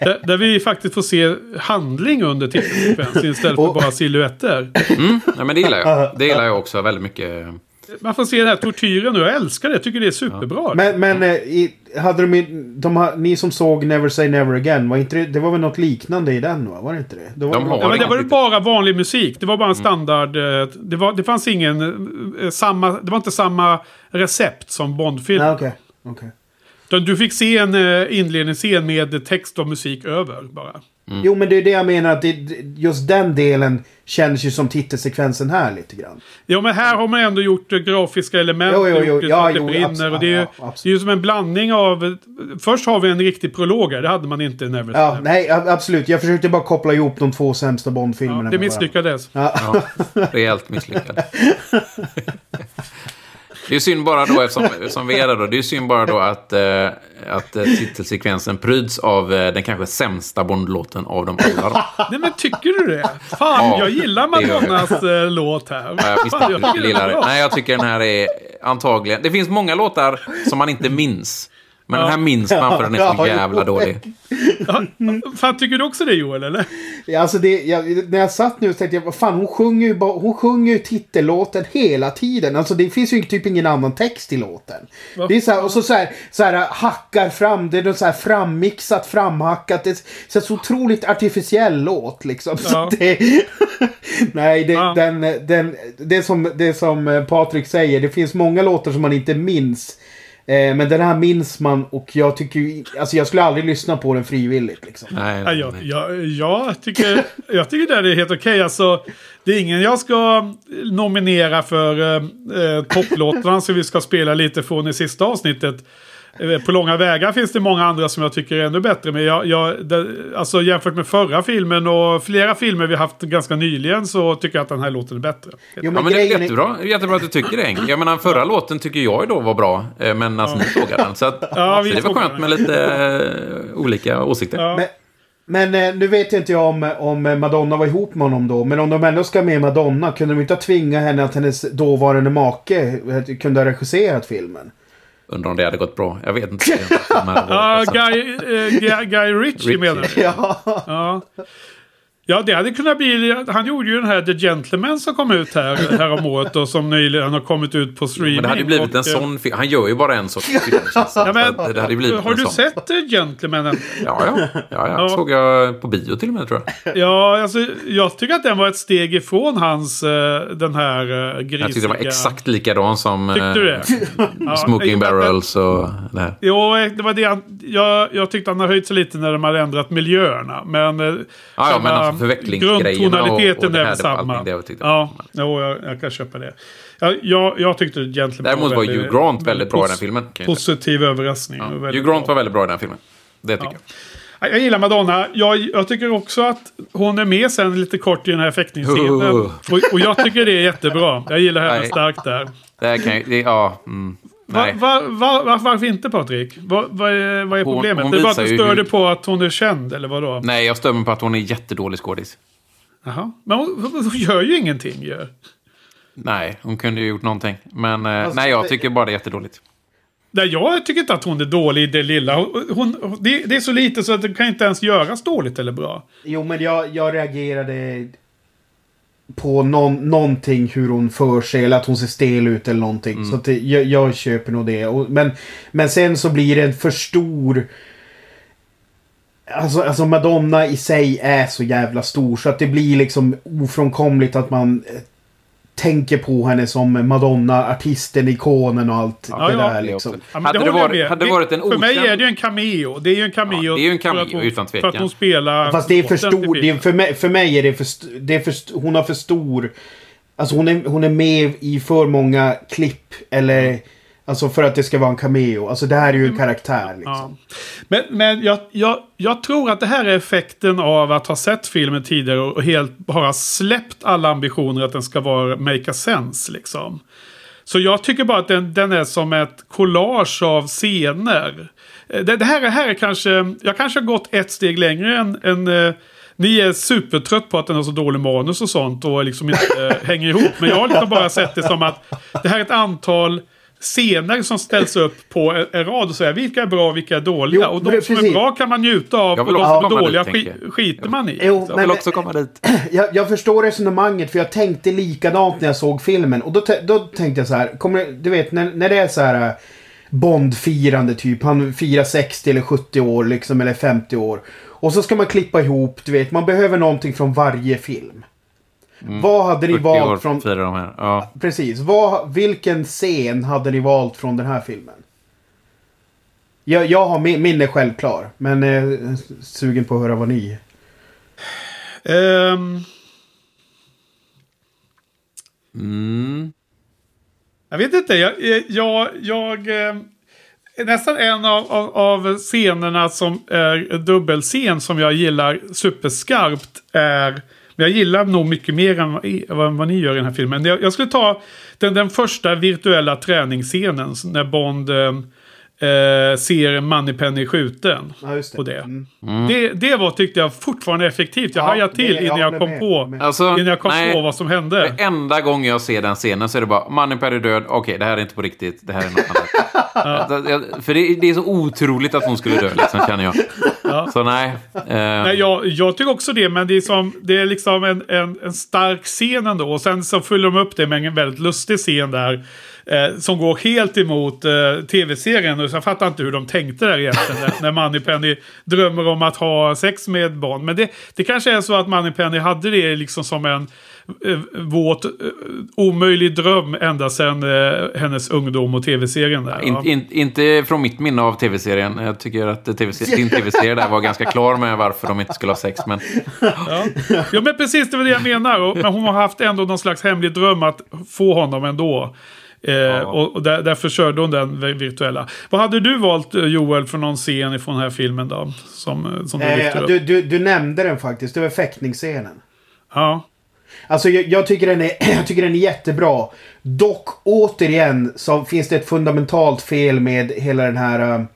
där, där, vi faktiskt får se handling under titelsekvensen istället för bara silhuetter. Mm, ja, men det gillar jag. Det gillar jag också väldigt mycket. Man får se den här tortyren och jag älskar det. Jag tycker det är superbra. Ja. Men, men eh, i, hade de, de, ni som såg Never Say Never Again, var inte det, det var väl något liknande i den va? Var det inte det? det var de ja, men det var bara vanlig musik. Det var bara en mm. standard. Mm. Det, var, det fanns ingen eh, samma... Det var inte samma recept som Bondfilm. Ah, okay. Okay. Du fick se en inledningsscen med text och musik över bara. Mm. Jo, men det är det jag menar att det, just den delen känns ju som titelsekvensen här lite grann. Jo, men här har man ändå gjort grafiska element. Jo, jo, jo. Ja, jo, brinner, och det, är, ja, det är ju som en blandning av... Först har vi en riktig prolog här. Det hade man inte i Never Ja, nej, absolut. Jag försökte bara koppla ihop de två sämsta Bond-filmerna. Ja, det misslyckades. Ja. ja, rejält misslyckades. Det är synd bara då, eftersom, eftersom vi är där då, det är synd bara då att, eh, att eh, titelsekvensen pryds av eh, den kanske sämsta Bondlåten av dem alla. Nej men tycker du det? Fan, ja, jag gillar Madonnas eh, låt här. Ja, jag, Fan, jag, jag gillar det. Nej, jag tycker den här är antagligen... Det finns många låtar som man inte minns. Men ja. den här minns man för den är så jävla dålig. Ja, fan, tycker du också det Joel, eller? Ja, alltså det, jag, när jag satt nu så tänkte jag, vad fan, hon sjunger ju bara, hon sjunger ju titellåten hela tiden. Alltså det finns ju typ ingen annan text i låten. Va? Det är så här, och så, så, här, så här hackar fram, det är så här frammixat, framhackat. Det är så, så otroligt artificiell låt liksom. Ja. Det, nej, det, ja. den, den, det, som, det som Patrik säger, det finns många låtar som man inte minns. Eh, men den här minns man och jag tycker. Alltså jag skulle aldrig lyssna på den frivilligt liksom. Nej, nej, jag, jag, jag, tycker, jag tycker det är helt okej. Okay. Alltså, det är ingen jag ska nominera för eh, eh topplåtarna som vi ska spela lite från i sista avsnittet. Eh, på långa vägar finns det många andra som jag tycker är ännu bättre. Men jag, jag, det, alltså jämfört med förra filmen och flera filmer vi haft ganska nyligen så tycker jag att den här låten är bättre. Jo, men ja, men det är jättebra. jättebra att du tycker det. Jag menar förra låten tycker jag då var bra. Eh, men alltså ja. ni sågade den. Så, att, ja, så det var skönt med lite uh, olika åsikter. Ja. Men, men nu vet inte jag om, om Madonna var ihop med honom då. Men om de ändå ska med Madonna, kunde de inte tvinga henne att hennes dåvarande make kunde ha regisserat filmen? Undrar om det hade gått bra. Jag vet inte. Ja, Guy, uh, Guy Ritchie menar du? Ja. ja. Ja, det hade kunnat bli... Han gjorde ju den här The Gentleman som kom ut här, här om året och som nyligen har kommit ut på streaming. Men det hade ju blivit och, en sån film. Han gör ju bara en sorts film. ja, men, det hade blivit har du sån. sett The Gentleman? Ja, ja. ja, ja. ja. såg jag på bio till och med tror jag. Ja, alltså jag tycker att den var ett steg ifrån hans uh, den här grisiga... Jag tyckte det var exakt likadan som... Smoking Barrels och det här. Jo, det var det jag, jag, tyckte han har höjt sig lite när de hade ändrat miljöerna. Men... Ja, ja men och, och det är väl samma. Det ja, jo, jag, jag, kan köpa det. Jag, jag, jag tyckte Gentleman Däremot var, Hugh Grant väldigt bra i den filmen. Positiv överraskning. Ja. Hugh Grant var väldigt bra i den filmen. Det tycker jag. Jag gillar Madonna. Jag, jag, tycker också att hon är med sen lite kort i den här fäktningsscenen. Uh. Och, och, jag tycker det är jättebra. Jag gillar henne Nej. starkt där. Det kan ju, ja, mm. Va, va, va, varför inte Patrik? Va, vad är, vad är hon, problemet? Hon det är bara att du stör dig hur... på att hon är känd, eller vadå? Nej, jag stör mig på att hon är jättedålig skådis. Jaha, men hon, hon, gör ju ingenting ju. Nej, hon kunde ju gjort någonting. Men eh, alltså, nej, jag tycker bara det är jättedåligt. Nej, jag tycker inte att hon är dålig i det lilla. Hon, hon, det, det, är så lite så att det kan inte ens göras dåligt eller bra. Jo, men jag, jag reagerade på någon, någonting hur hon för sig eller att hon ser stel ut eller någonting. Mm. Så att det, jag, jag, köper nog det. Och, men, men sen så blir det en för stor... Alltså, alltså Madonna i sig är så jävla stor så att det blir liksom ofrånkomligt att man tänker på henne som Madonna, artisten, ikonen och allt ja, det ja, där liksom. Ja, hade, det varit, hade det varit en För mig är det ju en cameo. Det är ju en cameo. Ja, det är ju en cameo hon, utan tvekan. För att hon spelar... Fast det är för stor. Det är, för, mig, för mig är det för, det är för... Hon har för stor... Alltså hon är, hon är med i för många klipp eller... Alltså för att det ska vara en cameo. Alltså det här är ju en mm. karaktär. Liksom. Ja. Men, men jag, jag, jag tror att det här är effekten av att ha sett filmen tidigare och helt bara släppt alla ambitioner att den ska vara make a sense. Liksom. Så jag tycker bara att den, den är som ett collage av scener. Eh, det, det här, det här är kanske, jag kanske har gått ett steg längre än, än eh, ni är supertrött på att den har så dålig manus och sånt och liksom inte hänger ihop. Men jag har liksom bara sett det som att det här är ett antal scener som ställs upp på en, en rad och säger vilka är bra, vilka är dåliga. Jo, och de som är bra kan man njuta av och vill de som är dåliga dit, sk tänker jag. skiter man i. Jo, liksom. Jag vill Men- också komma dit. Jag, jag förstår resonemanget för jag tänkte likadant när jag såg filmen. Och då, då tänkte jag så här, kommer, du vet när, när det är så här äh, Bond-firande typ. Han firar 60 eller 70 år liksom, eller 50 år. Och så ska man klippa ihop, du vet. Man behöver någonting från varje film. Vad hade ni 40 år valt från... de här. Ja. Precis. Vad, vilken scen hade ni valt från den här filmen? Jag, jag har min, min är självklar. Men eh, sugen på att höra vad ni... Ehm, Mm. Jag vet inte. Jag, jag, jag eh, nästan en av, av, av scenerna som är dubbelscen som jag gillar superskarpt är men jag gillar nog mycket mer än vad, vad, ni gör i den här filmen. Jag, jag skulle ta den, den första virtuella träningsscenen när Bond eh, eh, ser Moneypenny skjuten. Ja, just det. På det. Mm. Det, det var tyckte jag fortfarande effektivt. Jag Ja, hajade till det- innan jag jag kom med, på. med. Alltså, Innan jag kom nej. på vad som hände. Enda gången jag ser den scenen så är det bara Moneypenny är död. Okej, det här är inte på riktigt. Det här är något annat. Alltså, jag- För det, det är så otroligt att hon skulle dö, liksom, känner jag. Så nej. Eh, Nej, jag, jag tycker också det, men det är, som, det är liksom en, en, en stark scen ändå. Och sen så följer de upp det med en väldigt lustig scen där. Eh, som går helt emot eh, tv-serien. Och så jag fattar inte hur de tänkte där egentligen. när- när Moneypenny drömmer om att ha sex med barn. Men det, det kanske är så att Moneypenny hade det liksom som en eh, våt, eh, omöjlig dröm ända sedan eh, hennes ungdom och tv-serien där. in, in, inte från mitt minne av tv-serien. Jag tycker att TV din tv-serie där var ganska klar med varför de inte skulle ha sex. Men Ja. ja, men precis det var det jag menar. Och, men hon har haft ändå någon slags hemlig dröm att få honom ändå. Eh, Och, och där, därför körde hon den virtuella. Vad hade du valt eh, Joel för någon scen ifrån den här filmen då? Som, eh, som du Eh, du, du, du nämnde den faktiskt. Det var fäktningsscenen. Ja. Alltså jag, jag, tycker den är, jag tycker den är jättebra. Dock återigen så finns det ett fundamentalt fel med hela den här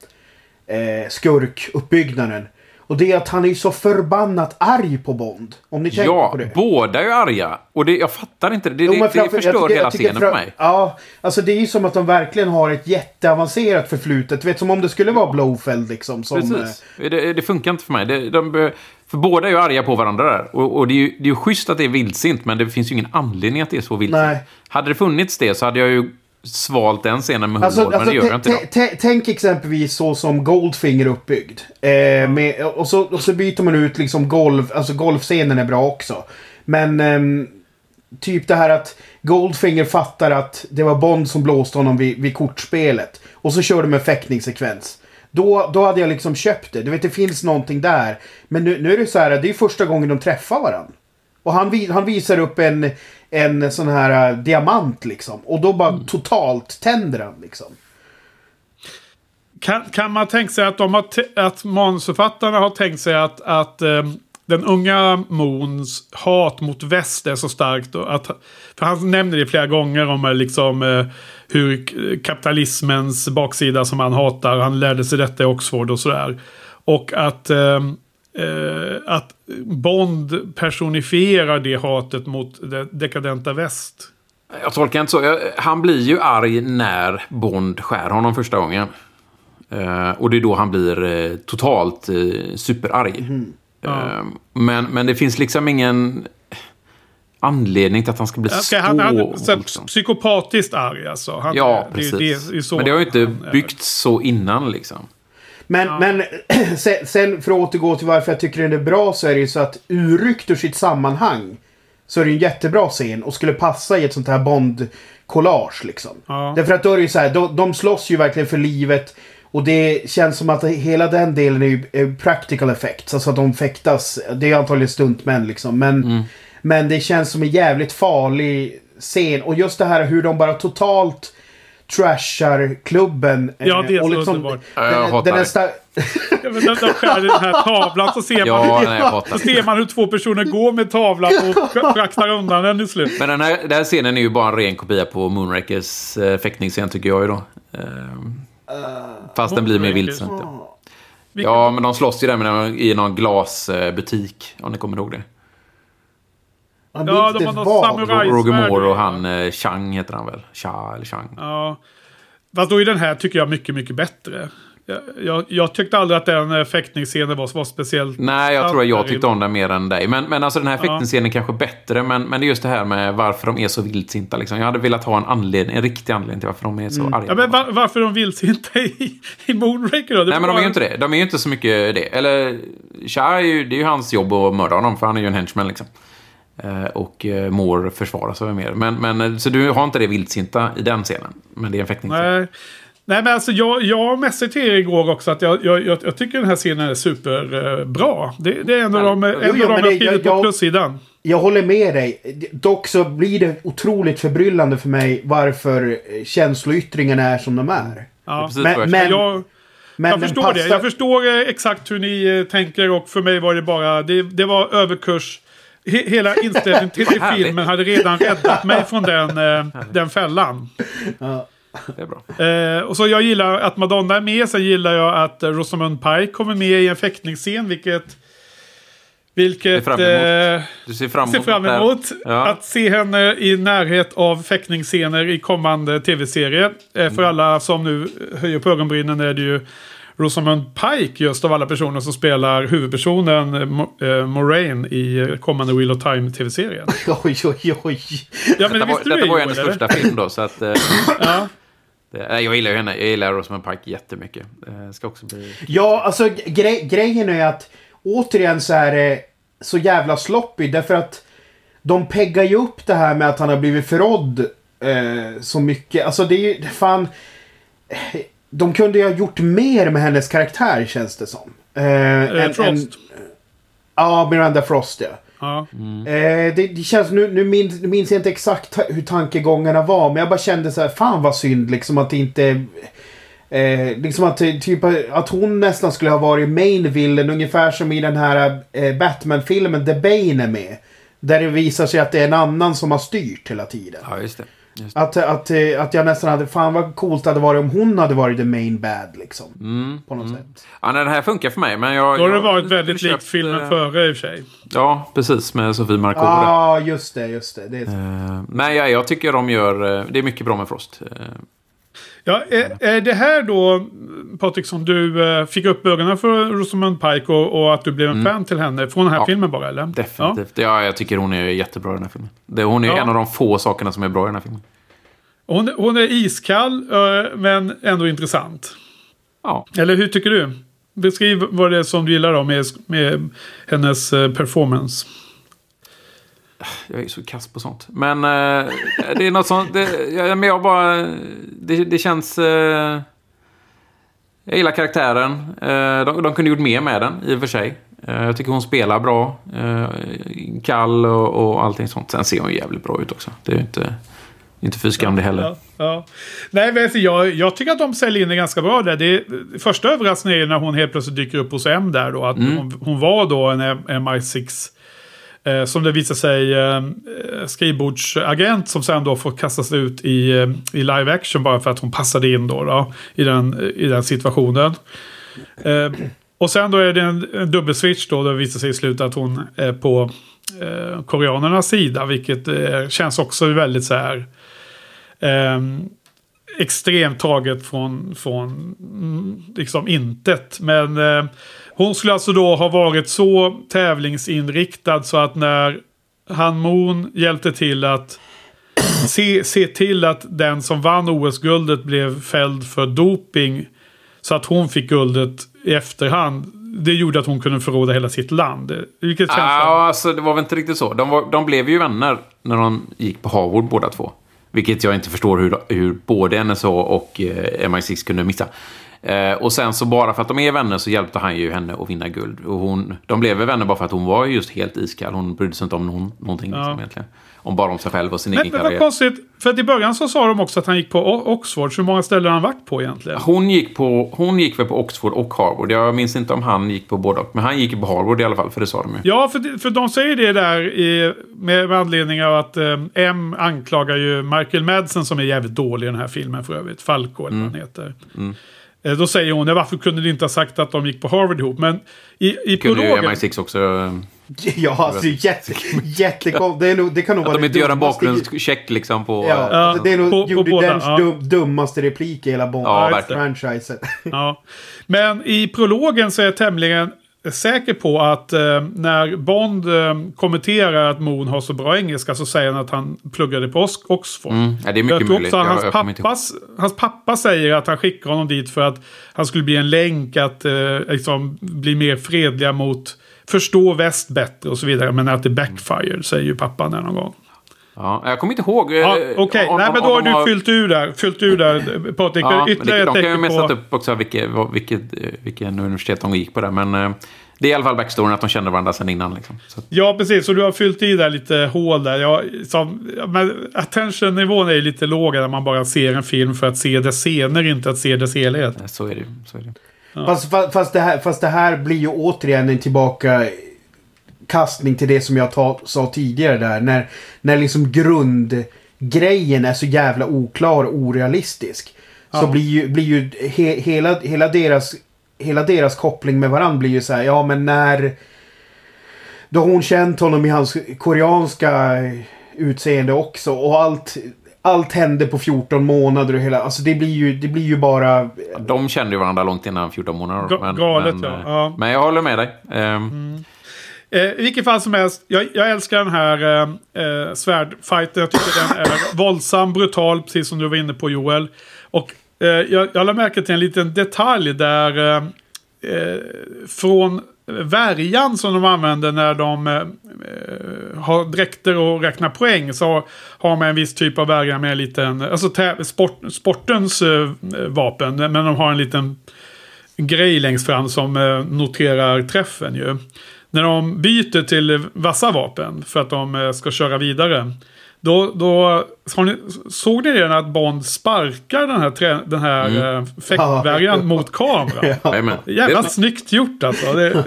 eh, skurkuppbyggnaden. Och det är att han är så förbannat arg på Bond. Om ni tänker ja, på det. båda är ju arga. Och det, jag fattar inte det. Det, Jo, det, det framför- jag förstör tycker- hela scenen för mig. Ja, alltså det är ju som att de verkligen har ett jätteavancerat förflutet. Du vet som om det skulle vara Blowfeld liksom. Som, eh, Precis. Det, det funkar inte för mig. Det, de, för båda är ju arga på varandra där. Och, och det, är ju, det är ju schysst att det är vildsint, men det finns ju ingen anledning att det är så vildsint. Nej. Hade det funnits det så hade jag ju svalt den scenen med Alltså, humor, men alltså det gör jag inte idag. tä- tänk exempelvis så som Goldfinger är uppbyggd. Eh, med, och, så, och så byter man ut liksom golf, alltså golfscenen är bra också. Men ehm, typ det här att Goldfinger fattar att det var Bond som blåste honom vid, vid kortspelet. Och så kör de en fäktningssekvens. Då, då hade jag liksom köpt det. Du vet, det finns någonting där. Men nu, nu är det så här, det är första gången de träffar varandra. Och han, han visar upp en, en sån här äh, diamant liksom. Och då bara totalt tänder han liksom. Kan, kan man tänka sig att, de har att manusförfattarna har tänkt sig att, att eh, den unga Moons hat mot väst är så starkt. Att, för han nämner det flera gånger om eh, liksom, eh, hur kapitalismens baksida som han hatar. Han lärde sig detta i Oxford och sådär. Och att, eh, eh, att Bond personifierar det hatet mot det dekadenta väst. Jag tolkar inte så. Han blir ju arg när Bond skär honom första gången. Eh, och det är då han blir eh, totalt eh, superarg. Eh, men, men det finns liksom ingen anledning till att han ska bli så... han, han, så, liksom. psykopatiskt arg alltså. Han, Ja, det- precis. det är ju så men det har ju inte byggts så innan liksom. Men, men sen, sen för att återgå till varför jag tycker den är bra så är det ju så att urryckt ur sitt sammanhang så är det ju en jättebra scen och skulle passa i ett sånt här Bond-collage liksom. Ja. Därför att då är det ju så här, de, de slåss ju verkligen för livet och det känns som att hela den delen är ju practical effects. Alltså att de fäktas. Det är antagligen stuntmän liksom. Men, Mm. men det känns som en jävligt farlig scen. Och just det här hur de bara totalt trashar klubben. Ja, det är och så liksom, underbart. Ja, jag den, hatar den sta- Ja, men De de skär i den här tavlan så ser man, Ja, nej, så ser man hur två personer går med tavlan och fraktar undan den i slut. Men den här, den här scenen är ju bara en ren kopia på Moonrakers eh, fäktningsscen tycker jag ju då. Ehm, fast den blir mer vildsint. Ja. Men de slåss ju där med någon, i någon glasbutik. Om ni kommer ihåg det. Han Ja, de har vag. samurai- Roger och ja. han eh, Chang heter han väl? Cha eller Chang. Ja. Fast då är den här tycker jag mycket, mycket bättre. Jag, jag, jag tyckte aldrig att den eh, fäktningsscenen var, var speciellt... Nej, jag tror att jag tyckte om den mer än dig. Men, men alltså den här Ja. fäktningsscenen är kanske bättre. Men, men det är just det här med varför de är så vildsinta. Liksom. Jag hade velat ha en anledning, en riktig anledning till varför de är så arga. Mm. Ja, men var, varför de vilsinta i, i Moonraker då? Det Nej, men de är ju inte det. De är ju inte så mycket det. Eller, Shah ju, det är ju hans jobb att mörda honom, för han är ju en henchman liksom. Eh, och eh, Moore försvarar sig mer. Men, men, eh, så du har inte det vildsinta i den scenen. Men det är en fäktningsscen. Nej. Nej, men alltså jag, jag messade till er igår också att jag, jag, jag, tycker den här scenen är superbra. Det, det är en av de, en Jo, jo, av de det- jag skrivit jag- på plussidan. Jag håller med dig. Dock så blir det otroligt förbryllande för mig varför känsloyttringarna är som de är. Ja. Precis Men- men-. Jag, Men jag förstår det. passar- Jag förstår exakt hur ni tänker och för mig var det bara... Det, det var överkurs. He, hela inställningen till filmen hade redan räddat mig från den, eh, den fällan. Ja. Det är bra. Eh, och så jag gillar att Madonna är med. Sen gillar jag att Rosamund Pike kommer med i en fäktningsscen. Vilket... Vilket... Ser fram. Eh, Du ser fram ser emot fram det här. emot Ja. att se henne i närhet av fäktningsscener i kommande tv-serie. Eh, Mm. För alla som nu höjer på ögonbrynen är det ju Rosamund Pike just av alla personer som spelar huvudpersonen eh, Mo- eh, Moraine i eh, kommande Wheel of Time tv-serien. Oj, oj, oj. Ja men Detta var, detta var ju hennes första film då, så att... Eh, Ja. det, nej, jag gillar ju henne. Jag gillar Rosamund Pike jättemycket. Det ska också bli... Ja, alltså gre grejen är att återigen så är det så jävla sloppy därför att de peggar ju upp det här med att han har blivit förrådd eh, så mycket. Alltså det är ju fan... eh, De kunde ju ha gjort mer med hennes karaktär känns det som. Eh, Eh, än- Frost. än- Ja, Miranda Frost ja. Ja. Eh, det, det känns, nu, nu minns, nu minns jag inte exakt hur tankegångarna var, men jag bara kände så här, fan vad synd liksom att det inte... Eh, liksom att, det- typ, att hon nästan skulle ha varit main villain, ungefär som i den här eh, Batman-filmen The Bane är med. Där det visar sig att det är en annan som har styrt hela tiden. Ja, just det. Det. Att, att, eh, att jag nästan hade, fan vad coolt det hade varit om hon hade varit the main bad liksom. Mm. På något sätt. Ja, nej, den här funkar för mig, men jag... Då har det jag- varit väldigt köpt, likt filmen eh, före i och för sig. Ja, precis. Med Sofie Ja, Markoolio. ah, just det, just det. det är, Uh, nej, jag, jag tycker de gör... det är mycket bra med Frost. Eh, Ja, är, är det här då, Patrik, som du eh, fick upp ögonen för Rosamund Pike och, och att du blev en fan till henne från den här Mm. Ja, filmen bara, eller? Ja. definitivt. Ja. jag tycker hon är jättebra i den här filmen. Det, hon är Ja. en av de få sakerna som är bra i den här filmen. Hon, hon är iskall, eh, men ändå intressant. Ja. Eller hur tycker du? Beskriv vad det är som du gillar då med, med hennes eh, performance. Jag är så kass på sånt. Men eh, det är något sånt... Det, ja, men jag bara... Det, det känns... eh, jag gillar karaktären. Eh, de, de kunde gjort mer med den, i och för sig. Eh, jag tycker hon spelar bra. Eh, kall och, och allting sånt. Sen ser hon jävligt bra ut också. Det är ju inte, inte fy skam det heller. Ja, ja. Nej, men alltså, jag, jag tycker att de säljer in det ganska bra där. Det, det första överraskningen är när hon helt plötsligt dyker upp hos M där då. Att Mm. hon, hon var då en MI6. Eh, som det visar sig eh, eh, skrivbordsagent som sen då får kastas ut i, eh, i live action bara för att hon passade in då, då i, den, i den situationen. Eh, och sen då är det en, en dubbelswitch då. Det visar sig i slutet att hon är på eh, koreanernas sida. Vilket eh, känns också väldigt så här ehm, extremt taget från, från mm, liksom intet. Men eh, hon skulle alltså då ha varit så tävlingsinriktad så att när Han Moon hjälpte till att se, se till att den som vann OS-guldet blev fälld för doping. Så att hon fick guldet i efterhand. Det gjorde att hon kunde förråda hela sitt land. Vilket känns. Ja, alltså det var väl inte riktigt så. De, var, de blev ju vänner när de gick på Harvard båda två. Vilket jag inte förstår hur, hur både NSA och eh, MI6 kunde missa. Eh, och sen så bara för att de är vänner så hjälpte han ju henne att vinna guld. Och hon, de blev vänner bara för att hon var just helt iskall. Hon brydde sig inte om någon, någonting liksom, egentligen. Om bara om sig själv och sin Men, egen men vad karriär. konstigt. För att i början så sa de också att han gick på Oxford. Så hur många ställen har han varit på egentligen? Hon gick, på, hon gick väl på Oxford och Harvard. Jag minns inte om han gick på båda. Men han gick på Harvard i alla fall, för det sa de ju. Ja, för, för de säger det där i, med, med anledning av att eh, M anklagar ju Michael Madsen som är jävligt dålig i den här filmen för övrigt. Falco eller vad han heter. Eh, Då säger hon, "Ja, varför kunde du inte ha sagt att de gick på Harvard ihop? Men i, i Kunde ju prologen... MI6 också. eh, Ja, alltså jätte, jättekonstigt. Det, är nog- det kan nog Att vara de inte gör en bakgrundscheck liksom på... Ja, eh, alltså, det är nog på- på Judi båda, Denchs ja. dum, dummaste replik i hela Ja, Bond verkligen. franchisen. Ja. Men i prologen så är jag tämligen säker på att eh, när Bond eh, kommenterar att Moon har så bra engelska så säger han att han pluggade på Ox- Oxford. Mm, ja, det är mycket jag tror också att hans, pappas, hans pappa säger att han skickar honom dit för att han skulle bli en länk att eh, liksom, bli mer fredliga mot förstå väst bättre och så vidare. Men att det backfire säger ju pappan någon gång. Ja, jag kommer inte ihåg. eh, Ja, Okej, om- nej om- men då har de du fyllt ur där. Fyllt ur där Patrik. Ja, Ytterligare de kan ju mest på... upp också vilket, vilket, eh, vilken universitet de gick på där. Men eh, det är i alla fall backstoryn att de kände varandra sedan innan. Liksom. Så, Ja, precis. Så du har fyllt i där lite hål där. Jag, som, ja, men attentionnivån är ju lite låg när man bara ser en film för att se dess scener, inte att se dess helhet. så är det ju. Så är det. Fast, fa- fast, det här, fast det här blir ju återigen en tillbaka kastning till det som jag ta, sa tidigare där. När, när liksom grundgrejen är så jävla oklar och orealistisk. Så Ja. blir ju, blir ju he, hela, hela, deras, hela deras koppling med varandra blir ju så här, ja men när... Då har hon känt honom i hans koreanska utseende också och allt... Allt hände på 14 månader och hela... Alltså det blir ju, det blir ju bara... De kände ju varandra långt innan 14 månader. Ga- galet, ja. eh, Ja. Men jag håller med dig. Ehm, Eh, I vilket fall som helst, jag, jag älskar den här eh, eh, svärdfighten. Jag tycker den är våldsam, brutal, precis som du var inne på Joel. Och eh, jag, jag lade märke till en liten detalj där eh, eh, från värjan som de använder när de eh, eh, har dräkter och räknar poäng så har man en viss typ av värja med en liten, alltså sport, sportens eh, vapen, men de har en liten grej längst fram som eh, noterar träffen ju. När de byter till vassa vapen för att de eh, ska köra vidare. Då, då har ni, såg ni redan att Bond sparkar den här, trä, den här eh, fäktvärjan Ja. mot kameran? Jävla snyggt gjort alltså. Det,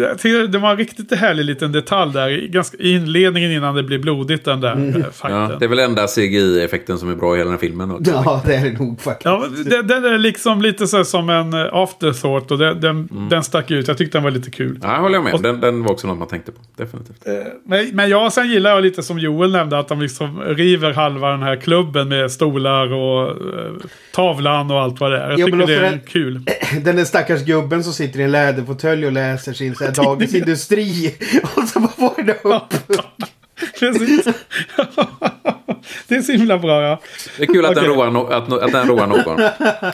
jag tycker det var en riktigt härlig liten detalj där. i inledningen innan det blir blodigt den där eh, Ja, fighten. det är väl enda CGI-effekten som är bra i hela den här filmen. också. Ja, det är det nog faktiskt. Ja, den, den är liksom lite så här som en eh, afterthought och den, den, den stack ut. Jag tyckte den var lite kul. Ja, jag håller med. Och- Den, den var också något man tänkte på. Definitivt. Men, men jag sen gillar jag lite som Joel nämnde att de liksom river halva den här klubben med stolar och eh, tavlan och allt vad det är. Jag Ja, tycker det är den- kul. Den där stackars gubben som sitter i en läderfåtölj och läser sin så här, Dagens Industri. Och så bara får det upp. Precis. det är så himla bra ja. Det är kul att, den, Okej. roar no att, att den roar någon.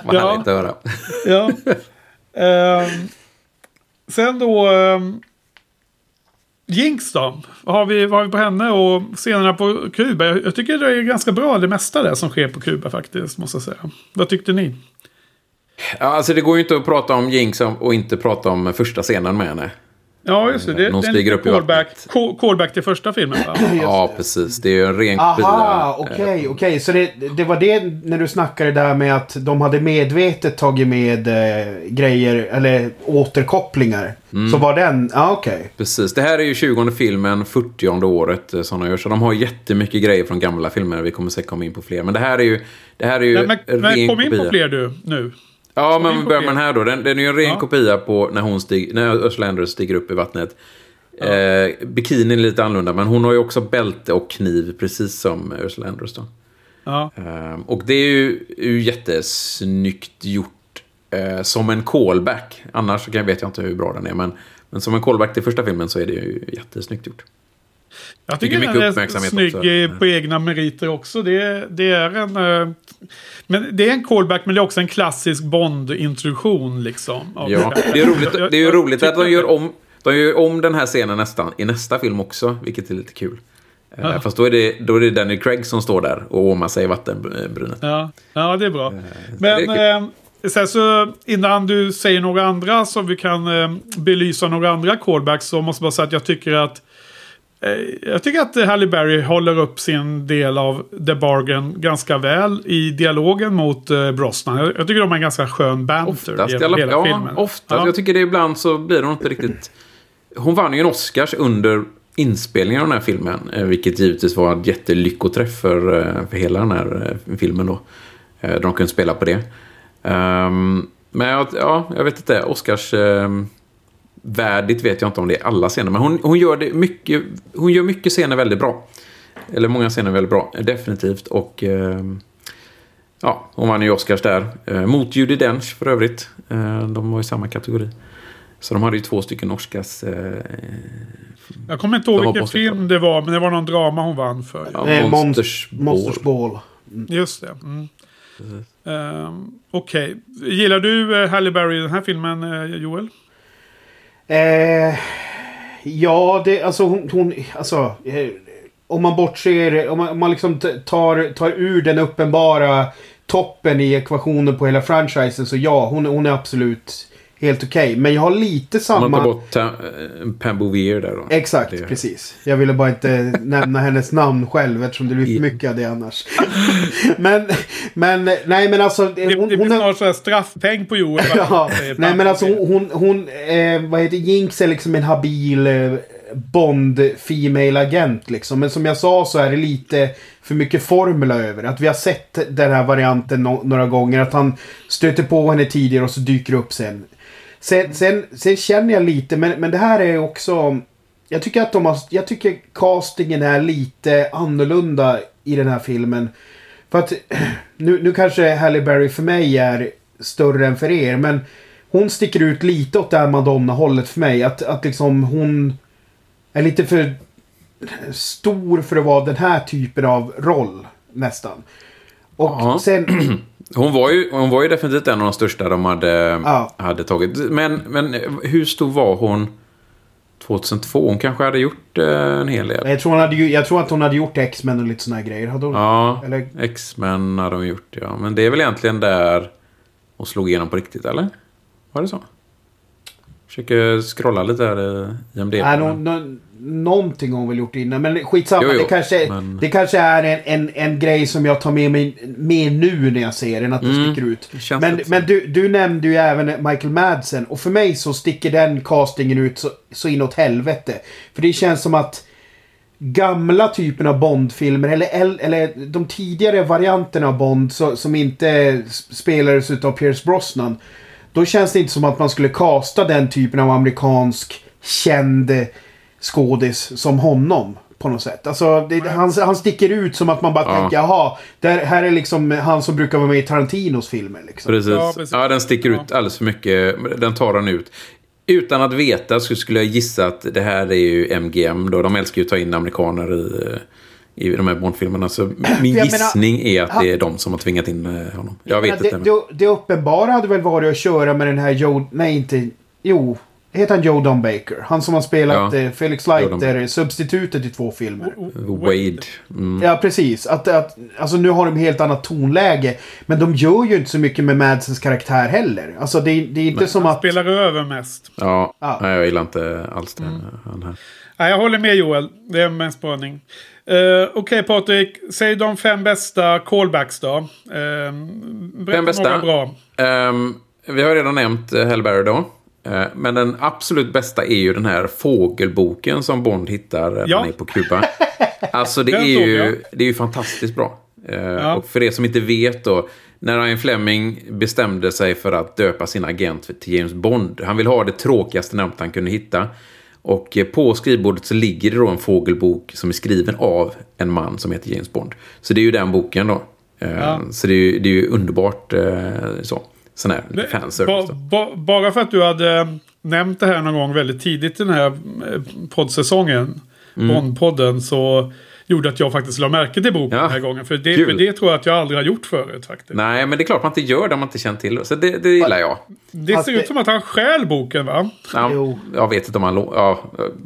Vad Ja. härligt att höra. ja. Ehm, sen då... Um, Jinx då? Vad har, vi, vad har vi på henne och scenerna på Kuba? Jag, jag tycker det är ganska bra det mesta där som sker på Kuba faktiskt. Måste jag säga. Vad tyckte ni? Ja, alltså det går ju inte att prata om Jinx och inte prata om första scenen med henne. Ja, just det. Det, Någon det är en stiger upp i callback, callback till första filmen va? Ja, precis. Det är ju en ren kopia. Aha, okej, okej. Så det, det var det när du snackade där med att de hade medvetet tagit med eh, grejer, eller återkopplingar. Mm. Så var den, ja okej. Precis. Det här är ju 20 filmen, 40 året eh, som de gör. Så de har jättemycket grejer från gamla filmer. Vi kommer säkert komma in på fler. Men det här är ju, det här är ju Men, men, en men kom in på fler du, nu. Ja, men vi börjar med den här då. Den, den är ju en ren Ja. kopia på när, hon stig, när Ursula Andress stiger upp i vattnet. Eh, bikinin är lite annorlunda, men hon har ju också bälte och kniv, precis som Ursula Andress då. Ja. Eh, och det är ju, ju jättesnyggt gjort eh, som en callback. Annars så kan, vet jag inte hur bra den är, men, men som en callback till första filmen så är det ju jättesnyggt gjort. Jag tycker den mycket är uppmärksamhet snygg också. eh, på egna meriter också. Det, det är en... eh, Men det är en callback men det är också en klassisk Bond-introduktion liksom. Ja, det. är roligt, det är ju roligt att de gör om, de gör om den här scenen nästan i nästa film också, vilket är lite kul. Eh, Ja. Fast då är, det, då är det Danny Craig som står där och åmar sig i vattenbrynet. Ja, ja, det är bra. det Men är eh, sen så innan du säger några andra så vi kan eh, belysa några andra callbacks så måste jag bara säga att jag tycker att jag tycker att Halle Berry håller upp sin del av The Bargain ganska väl i dialogen mot eh, Brosnan. Jag, tycker de har en ganska skön banter Oftast, i genom hela ja, filmen. oftast. Ja. Jag tycker det ibland så blir hon inte riktigt... Hon vann ju en Oscars under inspelningen av den här filmen. eh, Vilket givetvis var ett jättelyckoträff för, eh, för hela den här eh, filmen då. Eh, De kunde spela på det. Um, men ja, jag vet inte. Oscars... Värdigt vet jag inte om det är alla scener. Men hon, hon, gör det mycket, hon gör mycket scener väldigt bra. Eller många scener väldigt bra, definitivt. Och um, ja, hon vann ju Oscars där. Uh, mot Judi Dench för övrigt. Uh, de var i samma kategori. Så de hade ju två stycken Oscars... Uh, jag kommer inte ihåg vilken film det var, men det var någon drama hon vann för. Ja, Nej, Monsters, Monsters Ball. Ball. Mm. Just det. Mm. Um, Okej. Okay. Gillar du uh, Halle Berry i den här filmen, uh, Joel? Eh, ja, det, alltså hon... hon alltså, eh, om man bortser... Om man, om man liksom tar, tar ur den uppenbara toppen i ekvationen på hela franchisen så ja, hon, hon är absolut helt okej. Okay. Men jag har lite samma... Man tar bort eh, Pam Bouvier där då. Exakt, det. precis. Jag ville bara inte nämna hennes namn själv eftersom det blir för mycket av det annars. men, men, nej men alltså... Det, hon, det blir snart så straffpeng på Joel. ja, nej men alltså hon, hon, hon eh, vad heter Jinx är liksom en habil eh, Bond Female Agent liksom. Men som jag sa så är det lite för mycket formula över. Att vi har sett den här varianten no några gånger. Att han stöter på henne tidigare och så dyker upp sen. Sen, sen, sen känner jag lite, men, men det här är också... Jag tycker att de har, jag tycker castingen är lite annorlunda i den här filmen. För att nu, nu kanske Halle Berry för mig är större än för er, men hon sticker ut lite åt det här Madonna-hållet för mig. Att, att liksom hon är lite för stor för att vara den här typen av roll nästan. Och ja. sen... Hon var, ju, hon var ju definitivt en av de största de hade, ja. hade tagit. Men, men hur stor var hon 2002? Hon kanske hade gjort eh, en hel del. Jag tror, hon hade, jag tror att hon hade gjort X-Men och lite sådana grejer. Hade hon? Ja, X-Men hade hon gjort ja. Men det är väl egentligen där hon slog igenom på riktigt, eller? Var det så? Försöker scrolla lite här i IMDb. Nej, no, no, någonting har hon väl gjort innan. Men skitsamma. Jo, jo, det, kanske, men... det kanske är en, en, en grej som jag tar med mig med nu när jag ser den. Att det mm, sticker ut. Men, men du, du nämnde ju även Michael Madsen. Och för mig så sticker den castingen ut så, så inåt helvete. För det känns som att gamla typen av Bond-filmer, eller, eller de tidigare varianterna av Bond så, som inte spelades av Pierce Brosnan. Då känns det inte som att man skulle kasta den typen av amerikansk känd skådis som honom. På något sätt. Alltså, det, han, han sticker ut som att man bara ja. tänker, jaha, där, här är liksom han som brukar vara med i Tarantinos filmer. Liksom. Precis. Ja, precis. ja, den sticker ut alldeles för mycket. Den tar han ut. Utan att veta så skulle jag gissa att det här är ju MGM då. De älskar ju att ta in amerikaner i, i de här Bondfilmerna. Så min gissning menar, är att han, det är de som har tvingat in eh, honom. Jag, jag vet menar, inte. Det, det, det uppenbara hade väl varit att köra med den här Joe... Nej, inte... Jo, Heter han Joe Don Baker? Han som har spelat ja. Eh, Felix Leiter, substitutet i två filmer. Wade. Mm. Ja, precis. Att, att, alltså nu har de helt annat tonläge. Men de gör ju inte så mycket med Madsens karaktär heller. Alltså det, det är inte Nej. som han att... spelar över mest. Ja, ja. Nej, jag gillar inte alls det. Mm. Han här. Nej, jag håller med Joel. Det är en spaning. Uh, Okej okay, Patrik, säg de fem bästa callbacks då. Uh, fem bästa? Bra. Um, vi har redan nämnt Hellberry då. Eh, men den absolut bästa är ju den här fågelboken som Bond hittar när ja. han är på Kuba. Alltså det är, ju, det är ju fantastiskt bra. Eh, ja. Och för er som inte vet då, när Ryan Fleming bestämde sig för att döpa sin agent till James Bond. Han vill ha det tråkigaste namnet han kunde hitta. Och eh, på skrivbordet så ligger det då en fågelbok som är skriven av en man som heter James Bond. Så det är ju den boken då. Ja. Så det är ju, det är ju underbart så sån här fanservice. Ba, ba, bara för att du hade nämnt det här någon gång väldigt tidigt i den här eh, poddsäsongen. Mm. Bondpodden. Så gjorde att jag faktiskt la märke till boken ja, den här gången. För det, för det tror jag att jag aldrig har gjort förut faktiskt. Nej, men det är klart man inte gör det om man inte känner till det. Så det, det gillar jag. Det ser ut som att han stjäl boken va? Ja, jag vet inte om han, ja,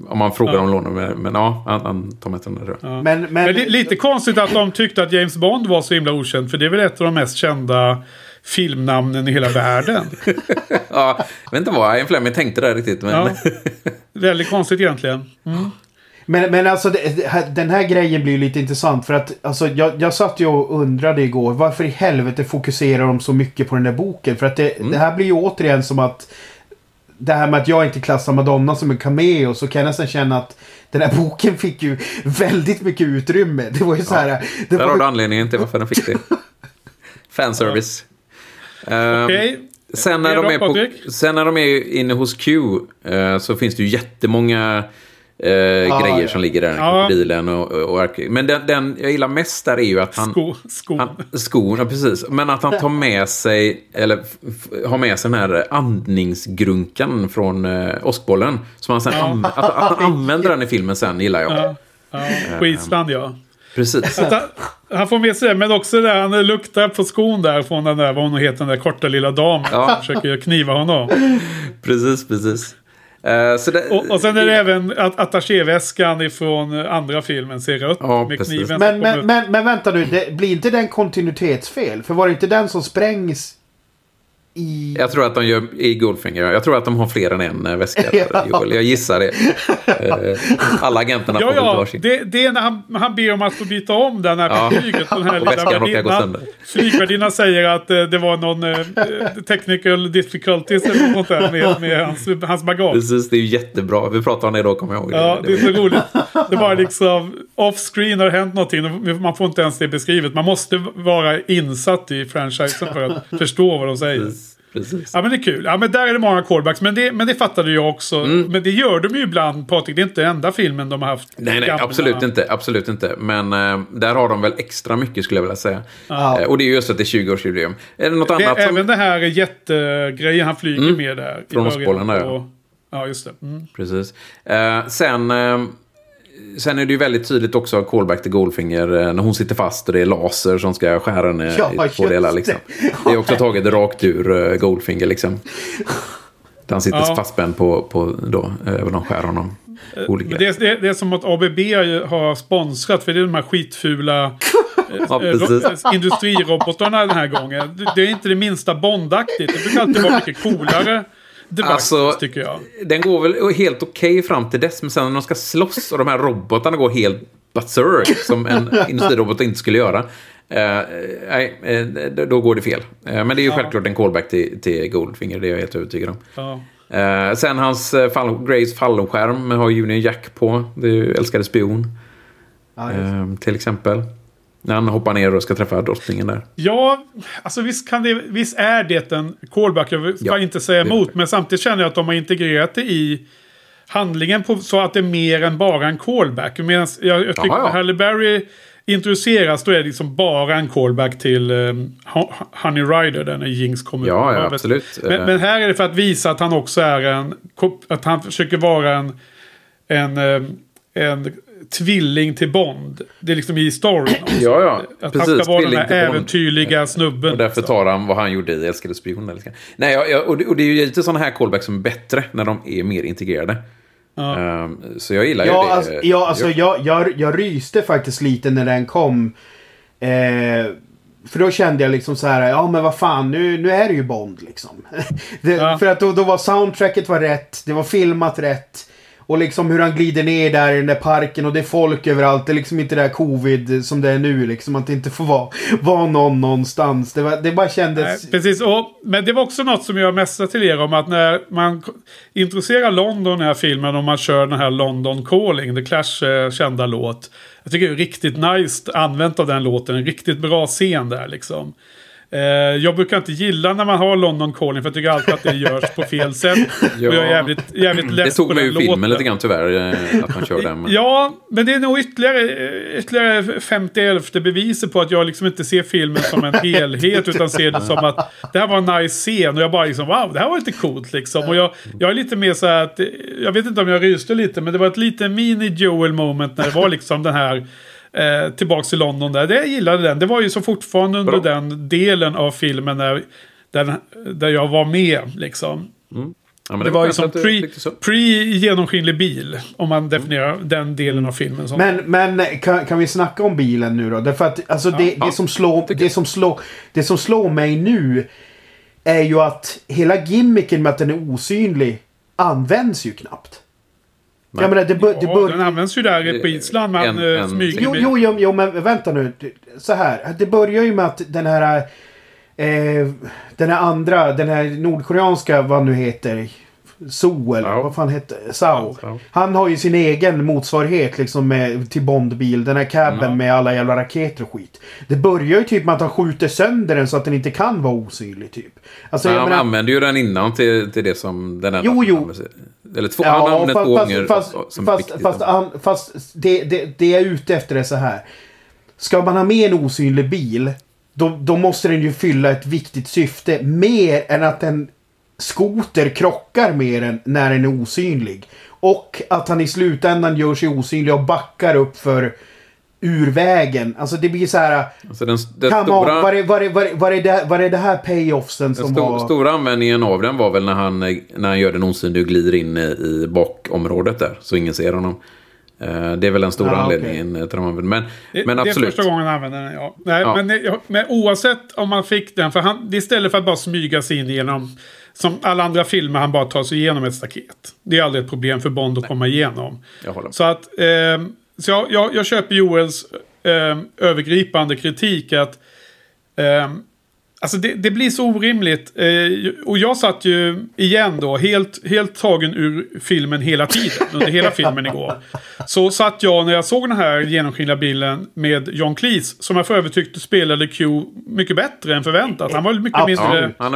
om man frågar ja. om lån. Men ja, han, han tar med den där. Ja. Men, men, men det är lite konstigt att de tyckte att James Bond var så himla okänd. För det är väl ett av de mest kända filmnamnen i hela världen. ja, jag vet inte vad Ian Fleming tänkte där riktigt. Men... Ja, väldigt konstigt egentligen. Mm. Men, men alltså det, den här grejen blir lite intressant för att alltså, jag, jag satt ju och undrade igår varför i helvete fokuserar de så mycket på den där boken? För att det, mm. det här blir ju återigen som att det här med att jag inte klassar Madonna som en cameo så kan jag nästan känna att den här boken fick ju väldigt mycket utrymme. Det var ju så här. Ja, det där var... har du anledningen till varför den fick det. Fanservice. Ehm, Okej. Sen när, Är de är på, sen när de är inne hos Q eh, så finns det ju jättemånga eh, grejer ja. som ligger där. Ja. Bilen och, och, och Men den, den jag gillar mest där är ju att han... Sko, skon. Han, skorna, precis. Men att han tar med sig, eller har med sig den här andningsgrunkan från eh, åskbollen. Som han sen anv- att, att han använder den i filmen sen gillar jag. Ja, ja, på Island ja. Precis. Att han, han får med sig det, men också det där, han luktar på skon där från den där, vad hon heter, den där korta lilla damen. Ja. Som försöker kniva honom. precis, precis. Så det, Och, och sen är det även att attachéväskan ifrån andra filmen ser rött Ja, med precis. kniven. Men, men, men, men vänta nu, det, blir inte den kontinuitetsfel? För var det inte den som sprängs i... Jag tror att de gör i Goldfinger. Jag tror att de har fler än en eh, väska. Ja. Joel. Jag gissar det. Eh, Alla agenterna Ja, får ja, varsin. det, det är när han, han ber om att få byta om den här Ja. flyget. Den här gå sönder. Flygvärdinnan säger att eh, det var någon eh, technical difficulties eller något sånt där med, med hans, hans bagage. Precis, det är ju jättebra. Vi pratade om det då, kommer jag ihåg. Ja, det är så roligt. Det var liksom off-screen har det hänt någonting. Man får inte ens det beskrivet. Man måste vara insatt i franchisen för att förstå vad de säger. Precis, Precis. Ja men det är kul. Ja men där är det många callbacks. Men det, men det fattade jag också. Mm. Men det gör de ju ibland Patrik. Det är inte enda filmen de har haft. Nej, nej, gamla- absolut inte. Absolut inte. Men eh, där har de väl extra mycket skulle jag vilja säga. Eh, och det är just att det är 20-årsjubileum. Är det något Det annat som... även det här jättegrejen han flyger Mm. med där. Från där, ja. Ja, just det. Mm. Precis. Eh, sen, sen är det ju väldigt tydligt också callback till Goldfinger eh, när hon sitter fast och det är laser som ska skära henne Ja, i två delar. det. Liksom. Det är också taget rakt ur eh, Goldfinger liksom. Där han sitter Ja. fastspänd på, på då, eh, vad de skär honom. Olika. Det, är, det, det är som att ABB har sponsrat. För det är de här skitfula ja, industrirobotarna den här gången. Det, det är inte det minsta Bondaktigt. Det brukar alltid vara mycket coolare devices Alltså, tycker jag. Den går väl helt okej fram till dess, men sen när de ska slåss och de här robotarna går helt berserk som en industrirobot inte skulle göra. eh, Nej, eh, då går det fel. Eh, Men det är ju självklart en callback till, till Goldfinger, det är jag helt övertygad om. Ja. Eh, sen hans fall, Grays fallskärm har Union Jack på. Det är ju älskade spion. Ja, till exempel. När han hoppar ner och ska träffa drottningen där. Ja, alltså visst, kan det, visst är det en callback. Jag ska Ja, inte säga emot. Men samtidigt känner jag att de har integrerat det i handlingen på, så att det är mer än bara en callback. Medan jag, jag tycker Jaha, ja. Halle Berry introduceras då är det liksom bara en callback till um, Honey Rider. Den är Jinx kommer Ja, ja, absolut. Men, men här är det för att visa att han också är en... Att han försöker vara en... En, eh, en tvilling till Bond. Det är liksom i storyn. också. Ja, ja. Att Precis, han ska vara den här till Bond. äventyrliga snubben. Och därför liksom. tar han vad han gjorde i Älskade spion. eller ska- Nej, jag, jag, och, det, och det är ju lite sådana här callbacks som är bättre när de är mer integrerade. Ja. Ehm, så jag gillar ju Ja, det. alltså, ja, alltså jag, jag, jag ryste faktiskt lite när den kom. Eh, för då kände jag liksom så här, ja men vad fan, nu, nu är det ju Bond liksom. det, Ja. För att då, då var soundtracket var rätt, det var filmat rätt. Och liksom hur han glider ner där i den där parken och det är folk överallt. Det är liksom inte det där covid som det är nu liksom. Att det inte får vara, vara någon någonstans. Det, var, det bara Nej, kändes... precis, och, men det var också något som jag mässade till er om att när man introducerar London i den här filmen och man kör den här London Calling, The Clash eh, kända låt. Jag tycker det är riktigt nice använt av den låten, en riktigt bra scen där liksom. Eh, jag brukar inte gilla när man har London Calling för jag tycker alltid att det görs på fel sätt. Ja. Och jag är jävligt, jävligt Det less tog på mig ur filmen låten. lite grann tyvärr, eh, att man kör den. Ja, men det är nog ytterligare, ytterligare 50 beviset på att jag liksom inte ser filmen som en helhet. utan ser det som att det här var en nice scen. Och jag bara liksom wow, det här var lite coolt liksom. Och jag, jag är lite mer så här att, jag vet inte om jag ryste lite. Men det var ett lite mini Joel moment när det var liksom den här eh, tillbaks till London där. Det jag gillade den. Det var ju så fortfarande under Bra. den delen av filmen där, där, där jag var med liksom. Ja, men Det var ju som du pre, bil. Om man definierar den delen av filmen som. Men, men kan, kan vi snacka om bilen nu då? Därför att alltså, det, det, som slår, det, som slår, det som slår mig nu är ju att hela gimmicken med att den är osynlig används ju knappt. Nej. Jag menar, det, bör, det Ja, bör, den används ju där på Island. Man En- eh, en- Jo, jo, jo, jo, men vänta nu. Så här. Det börjar ju med att den här... Eh, den här andra, den här nordkoreanska, vad nu heter. Zoo eller Sao. vad fan hette Sao. Sao. Han har ju sin egen motsvarighet liksom med, till Bondbil. Den här cabben med alla jävla raketer och skit. Det börjar ju typ med att han skjuter sönder den så att den inte kan vara osynlig typ. Alltså, Men jag han menar- använde ju den innan till, till det som den enda Jo, jo. Eller två, han använde fast, två fast, gånger Fast, som fast, fast, han, fast det, det, det jag är ute efter är så här. Ska man ha med en osynlig bil. Då, då måste den ju fylla ett viktigt syfte. Mer än att en skoter krockar med den när den är osynlig. Och att han i slutändan gör sig osynlig och backar upp för ur vägen. Alltså det blir så här. alltså den, den stora, on, var är, var, är, var, är, var, är det, var är det här payoffsen den som sto, var... stora användningen av den var väl när han, eh, när han gör den osynlig och glider in i, bakområdet där. Så ingen ser honom. Eh, Det är väl den stora okej. anledningen eh, till de. Men, Det, men det är absolut. första gången han använder den, ja. Nej, Ja. Men, det- men oavsett om man fick den, för han, det är istället för att bara smyga sig in genom, som alla andra filmer, han bara tar sig igenom ett staket. Det är aldrig ett problem för Bond att komma igenom. Jag håller med. Så att, ehm, så jag, jag, jag köper Joels ehm, övergripande kritik att ehm, Alltså det, det blir så orimligt. Eh, och jag satt ju igen då, helt, helt tagen ur filmen hela tiden. Under hela filmen igår. Så satt jag när jag såg den här genomskinliga bilden med John Cleese. Som jag för övrigt tyckte spelade Q mycket bättre än förväntat. Han var mycket mindre, Ja,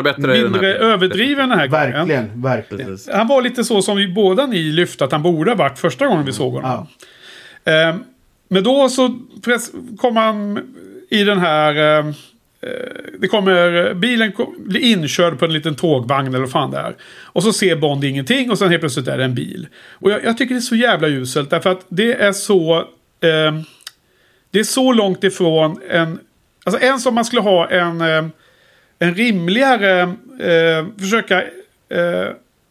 mindre överdriven den här gången. Verkligen, verkligen. Han var lite så som vi båda ni lyfte att han borde ha varit första gången vi såg honom. Eh, men då så kommer han i den här... Eh, eh det kommer, bilen blir inkörd på en liten tågvagn eller vad fan det är. Och så ser Bond ingenting och sen helt plötsligt är det en bil. Och jag, jag tycker det är så jävla uselt därför att det är så... Eh, det är så långt ifrån en... Alltså en som man skulle ha en... Eh, en rimligare... Eh, försöka eh,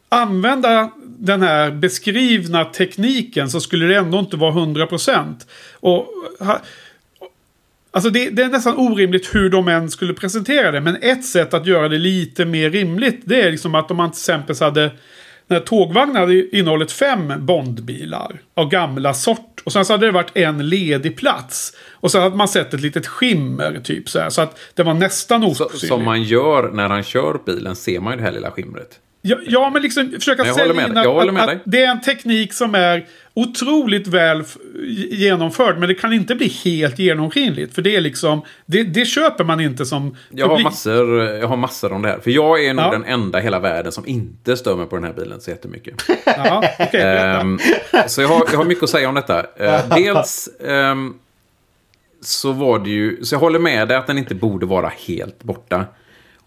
använda den här beskrivna tekniken så skulle det ändå inte vara 100%. Och, alltså det, det är nästan orimligt hur de än skulle presentera det. Men ett sätt att göra det lite mer rimligt det är liksom att om man till exempel hade den här tågvagnen hade innehållit fem Bondbilar av gamla sort. Och sen så hade det varit en ledig plats. Och sen hade man sett ett litet skimmer typ så här. Så att det var nästan osynligt. som man gör när han kör bilen ser man ju det här lilla skimret. Ja, ja men liksom försöka Men sälja med in att, att, dig. att det är en teknik som är otroligt väl genomförd. Men det kan inte bli helt genomskinligt. För det är liksom, det, det köper man inte som Jag har, publik. massor, jag har massor om det här. För jag är nog Ja. den enda i hela världen som inte stör mig på den här bilen så jättemycket. Ja. Ehm, så jag har, jag har mycket att säga om detta. Eh, dels ehm, så var det ju... Så jag håller med dig att den inte borde vara helt borta.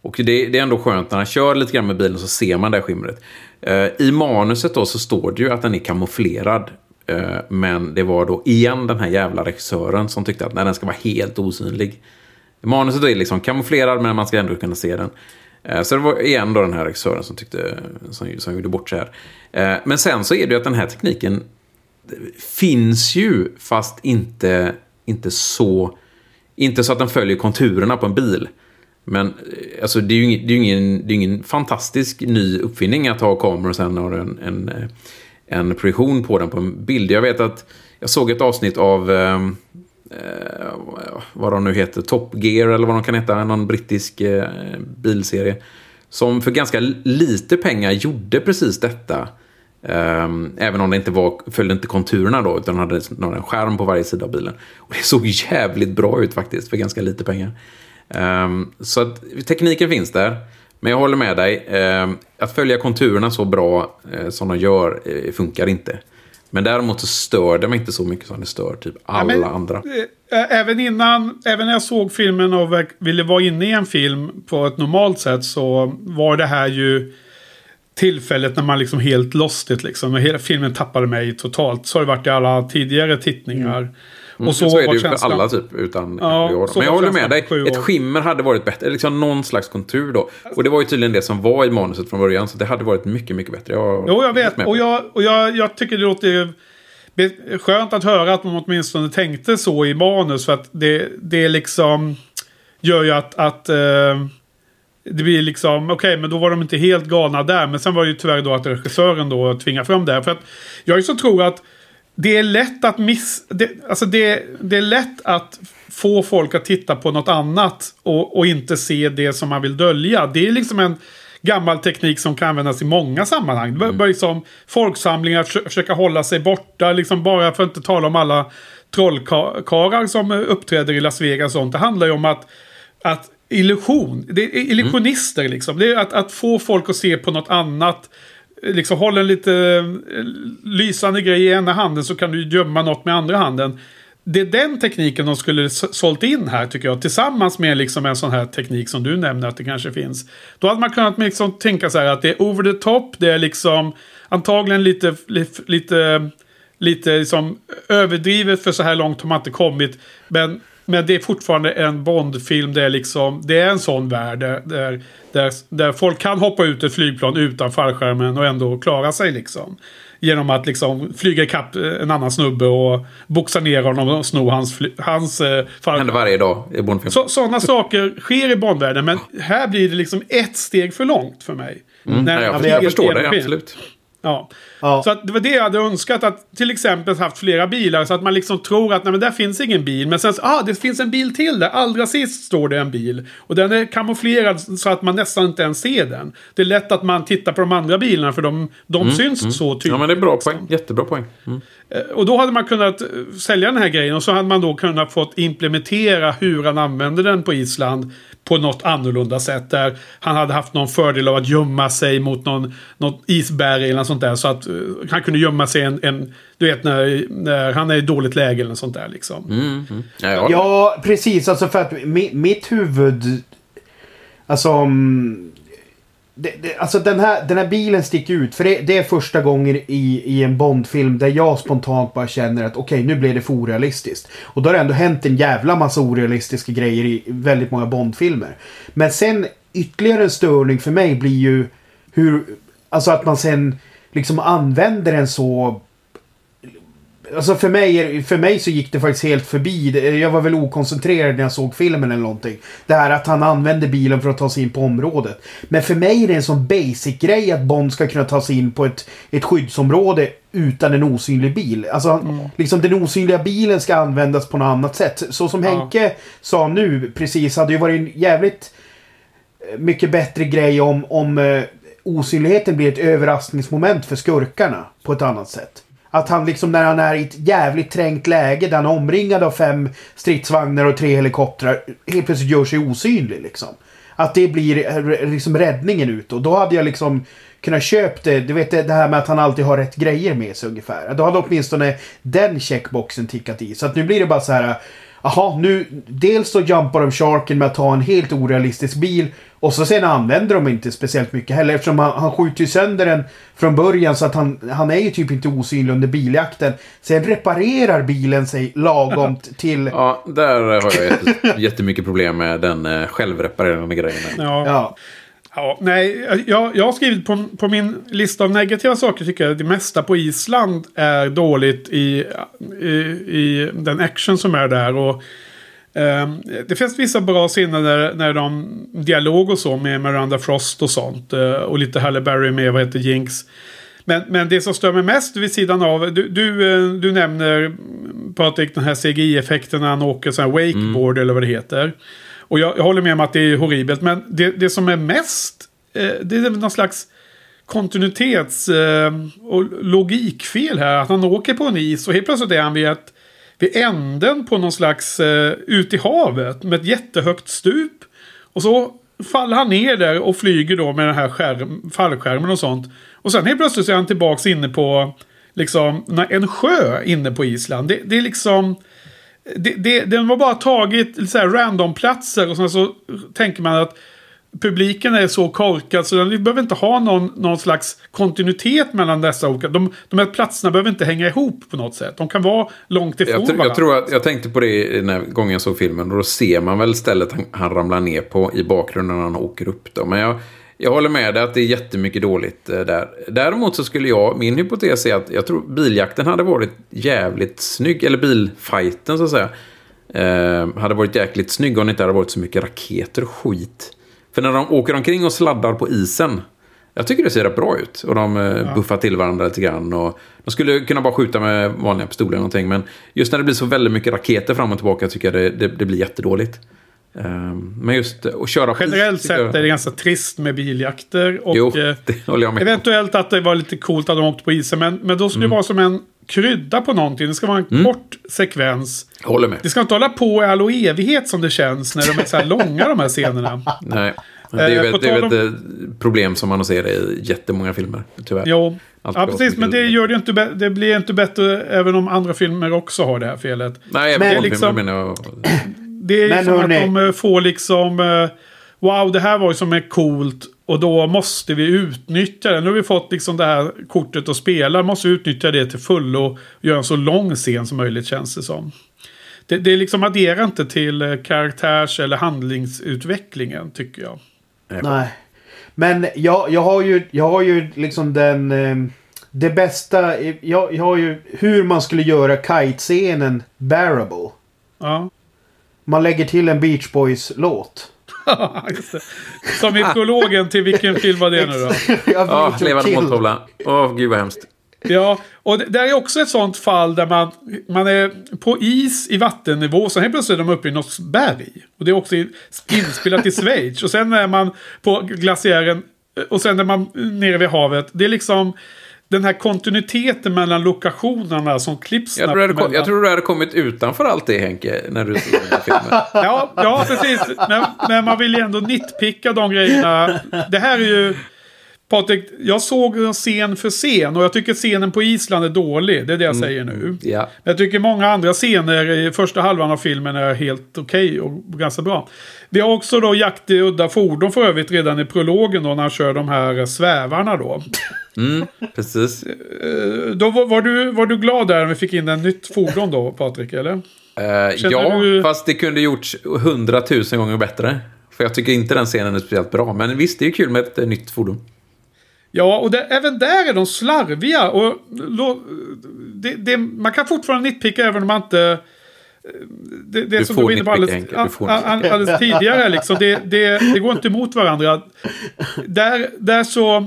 Och det, det är ändå skönt när han kör lite grann med bilen så ser man det här skimret. Eh, I manuset då så står det ju att den är kamouflerad. Eh, men det var då igen den här jävla regissören som tyckte att nej, den ska vara helt osynlig. Manuset är liksom kamouflerad men man ska ändå kunna se den. Eh, Så det var igen då den här regissören som, tyckte, som, som gjorde bort sig här. Eh, men sen så är det ju att den här tekniken finns ju fast inte, inte så... Inte så att den följer konturerna på en bil. Men eh, alltså, det är ju ingen, det är ingen, det är ingen fantastisk ny uppfinning att ha kameror och sen har en, en, eh, en projektion på den på en bild. Jag vet att jag såg ett avsnitt av ehm, eh, vad de nu heter, Top Gear eller vad de kan heta, någon brittisk eh, bilserie. Som för ganska lite pengar gjorde precis detta. Um, även om det inte var, följde inte konturerna då, utan hade en skärm på varje sida av bilen. Och det såg jävligt bra ut faktiskt, för ganska lite pengar. Ehm, så att tekniken finns där. Men jag håller med dig. ehm, att följa konturerna så bra eh, som de gör eh, funkar inte. Men däremot så stör det mig inte så mycket som det stör typ alla men- andra. Eh, Även innan, även när jag såg filmen och ville vara inne i en film på ett normalt sätt så var det här ju tillfället när man liksom helt lost it liksom. Hela filmen tappade mig totalt. Så har det varit i alla tidigare tittningar. Och så, så är det ju för alla typ, utan Ja, Men jag håller med dig. Ett skimmer hade varit bättre. Liksom någon slags kontur då. Och det var ju tydligen det som var i manuset från början. Så det hade varit mycket, mycket bättre. Jag, Jo, jag är vet. Och, jag, och jag, jag tycker det låter be- skönt att höra att man åtminstone tänkte så i manus. För att det, det liksom gör ju att, att eh, det blir liksom, okej, men då var de inte helt galna där. Men sen var det ju tyvärr då att regissören då tvingar fram det. här. För att jag så tror att det är lätt att miss... Det, alltså det, det är lätt att få folk att titta på något annat och, och inte se det som man vill dölja. Det är liksom en gammal teknik som kan användas i många sammanhang. Mm. liksom folksamlingar, försöka hålla sig borta, liksom bara för att inte tala om alla trollkarlar som uppträder i Las Vegas och sånt. Det handlar ju om att, att illusion, det är illusionister mm. liksom. Det är att, att få folk att se på något annat liksom håller en lite eh, lysande grej i ena handen så kan du gömma något med andra handen. Det är den tekniken de skulle sålt in här tycker jag. Tillsammans med liksom en sån här teknik som du nämner att det kanske finns. Då hade man kunnat liksom tänka så här att det är over the top. Det är liksom antagligen lite, lite, lite, lite liksom överdrivet för så här långt har man inte kommit. Men men det är fortfarande en Bondfilm. Det är, liksom, det är en sån värld där, där, där folk kan hoppa ut ett flygplan utan fallskärmen och ändå klara sig. Liksom. Genom att liksom flyga ikapp en annan snubbe och boxa ner honom och sno hans, hans eh, fallskärm. händer varje dag i Bondfilm. Så, sådana saker sker i Bondvärlden. Men här blir det liksom ett steg för långt för mig. Mm, när jag, jag förstår det, absolut. Ja. ja. Så att det var det jag hade önskat. Att till exempel haft flera bilar. Så att man liksom tror att nej, men där finns ingen bil. Men sen så, ah, det finns en bil till där. Allra sist står det en bil. Och den är kamouflerad så att man nästan inte ens ser den. Det är lätt att man tittar på de andra bilarna för de, de mm, syns mm. så tydligt. Ja men det är bra liksom. poäng. Jättebra poäng. Mm. Eh, och då hade man kunnat eh, sälja den här grejen. Och så hade man då kunnat fått implementera hur han använder den på Island på något annorlunda sätt. Där han hade haft någon fördel av att gömma sig mot någon, något isberg eller något sånt där. Så att uh, han kunde gömma sig en, en du vet när, när han är i dåligt läge eller något sånt där liksom. Mm, mm. Ja, ja, precis. Alltså för att mi, mitt huvud... Alltså... Um, det, det, alltså den här, den här bilen sticker ut. För det, det är första gången i, i en Bondfilm där jag spontant bara känner att okej, okay, nu blir det för orealistiskt. Och då har det ändå hänt en jävla massa orealistiska grejer i väldigt många Bondfilmer. Men sen ytterligare en störning för mig blir ju hur... Alltså att man sen liksom använder en så Alltså för mig, för mig så gick det faktiskt helt förbi. Jag var väl okoncentrerad när jag såg filmen eller någonting. Det här att han använder bilen för att ta sig in på området. Men för mig är det en sån basic grej att Bond ska kunna ta sig in på ett, ett skyddsområde utan en osynlig bil. Alltså, mm. liksom den osynliga bilen ska användas på något annat sätt. Så som ja. Henke sa nu precis hade ju varit en jävligt eh, mycket bättre grej om, om uh, osynligheten blir ett överraskningsmoment för skurkarna på ett annat sätt. Att han liksom när han är i ett jävligt trängt läge där han är omringad av fem stridsvagnar och tre helikoptrar helt plötsligt gör sig osynlig liksom. Att det blir eh, liksom räddningen ut och då hade jag liksom kunnat köpt det. Du vet det här med att han alltid har rätt grejer med sig ungefär. Då hade åtminstone den checkboxen tickat i. Så att nu blir det bara så här. Jaha, nu dels så jumpar de sharken med att ta en helt orealistisk bil och så sen använder de inte speciellt mycket heller eftersom han, han skjuter ju sönder den från början så att han, han är ju typ inte osynlig under biljakten. Sen reparerar bilen sig lagom till... Ja, där har jag jättemycket problem med den eh, självreparerande grejen. Ja. ja. Ja, nej, jag, jag har skrivit på, på min lista av negativa saker tycker jag det mesta på Island är dåligt i, i, i den action som är där. Och det finns vissa bra scener när, när de dialog och så med Miranda Frost och sånt. Eh, och lite Halle Berry med vad heter Jinx. Men, men det som stör mig mest vid sidan av, du, du, eh, du nämner Patrik den här CGI-effekten när han åker sån här wakeboard mm. eller vad det heter. Och jag, jag, håller med om att det är horribelt. Men det, det som är mest, eh, det är någon slags kontinuitets och logikfel här. Att han åker på en is och helt plötsligt är han vid ett vid änden på någon slags eh, ut i havet med ett jättehögt stup. Och så faller han ner där och flyger då med den här skärm, fallskärmen och sånt. Och sen helt plötsligt så är han tillbaks inne på liksom en sjö inne på Island. Det, det är liksom... Det, det, den var bara tagit så här random platser och sen så tänker man att publiken är så korkad så den behöver inte ha någon, någon slags kontinuitet mellan dessa olika. De, de här platserna behöver inte hänga ihop på något sätt. De kan vara långt ifrån jag, varandra. Jag, tror att, jag tänkte på det när gången jag såg filmen. Och då ser man väl stället han, han ramlar ner på i bakgrunden när han åker upp. Då. Men jag, jag håller med dig att det är jättemycket dåligt eh, där. Däremot så skulle jag, min hypotes är att jag tror biljakten hade varit jävligt snygg. Eller bilfighten så att säga. Eh, hade varit jäkligt snygg om det inte hade varit så mycket raketer och skit. För när de åker omkring och sladdar på isen. Jag tycker det ser rätt bra ut. Och de eh, ja. buffar till varandra lite grann. Och de skulle kunna bara skjuta med vanliga pistoler eller någonting. Men just när det blir så väldigt mycket raketer fram och tillbaka tycker jag det, det, det blir jättedåligt. Ehm, men just att köra Generellt sett jag- är det ganska trist med biljakter. Och, Jo, eh, det håller jag med. Eventuellt att det var lite coolt att de åkte på isen. Men, men då skulle Mm. det vara som en krydda på någonting. Det ska vara en kort sekvens. Jag håller med. Det ska inte hålla på i all evighet som det känns när de är så här långa de här scenerna. Nej. Det är ju Eh, ett, på det är ett eh, problem som man ser i jättemånga filmer, tyvärr. Jo, ja, precis. Men det, gör det, inte det blir inte bättre även om andra filmer också har det här felet. Nej, Men men, liksom- menar jag. Det är Men ju som hörni- att de eh, får liksom... eh, Wow, det här var ju som är coolt. Och då måste vi utnyttja det. Nu har vi fått liksom det här kortet att spela. Måste vi utnyttja det till fullo. Och göra en så lång scen som möjligt känns det som. Det, det liksom adderar inte till karaktärs eller handlingsutvecklingen tycker jag. Nej. Men jag, jag har ju, jag har ju liksom den... Eh, det bästa... Jag, jag har ju hur man skulle göra kite-scenen bearable. Ja. Man lägger till en Beach Boys-låt. Som i prologen till vilken film var det nu då? Jag Ja, vill levande måltavla. Åh, gud vad hemskt. Ja, och det, det är också ett sånt fall där man, man är på is i vattennivå. Sen helt plötsligt är de uppe i något berg. Och det är också inspelat i Schweiz. Och sen är man på glaciären. Och sen är man nere vid havet. Det är liksom den här kontinuiteten mellan lokationerna som klipps Jag tror, hade, mellan- jag tror du hade kommit utanför allt det, Henke, när du såg den här filmen. Ja, ja precis. Men, men man vill ju ändå nitpicka de grejerna. Det här är ju... Patrik, jag såg scen för scen och jag tycker scenen på Island är dålig. Det är det jag säger nu. Ja. Men Jag tycker många andra scener i första halvan av filmen är helt okej och ganska bra. Vi har också då jakt i udda fordon för övrigt redan i prologen då när han kör de här svävarna då. Mm, precis. Eh, Då var, var, du, var du glad där när vi fick in en nytt fordon då Patrik, eller? Eh, Känner ja, du- fast det kunde gjorts hundratusen gånger bättre. För jag tycker inte den scenen är speciellt bra. Men visst, det är kul med ett eh, nytt fordon. Ja, och det, även där är de slarviga. Och, det, det, man kan fortfarande nitpicka även om man inte... Det, det som du var inne på alldeles, nitpicka, Henke, du får all- all- alldeles tidigare. Liksom, det går inte emot varandra. Där, där så...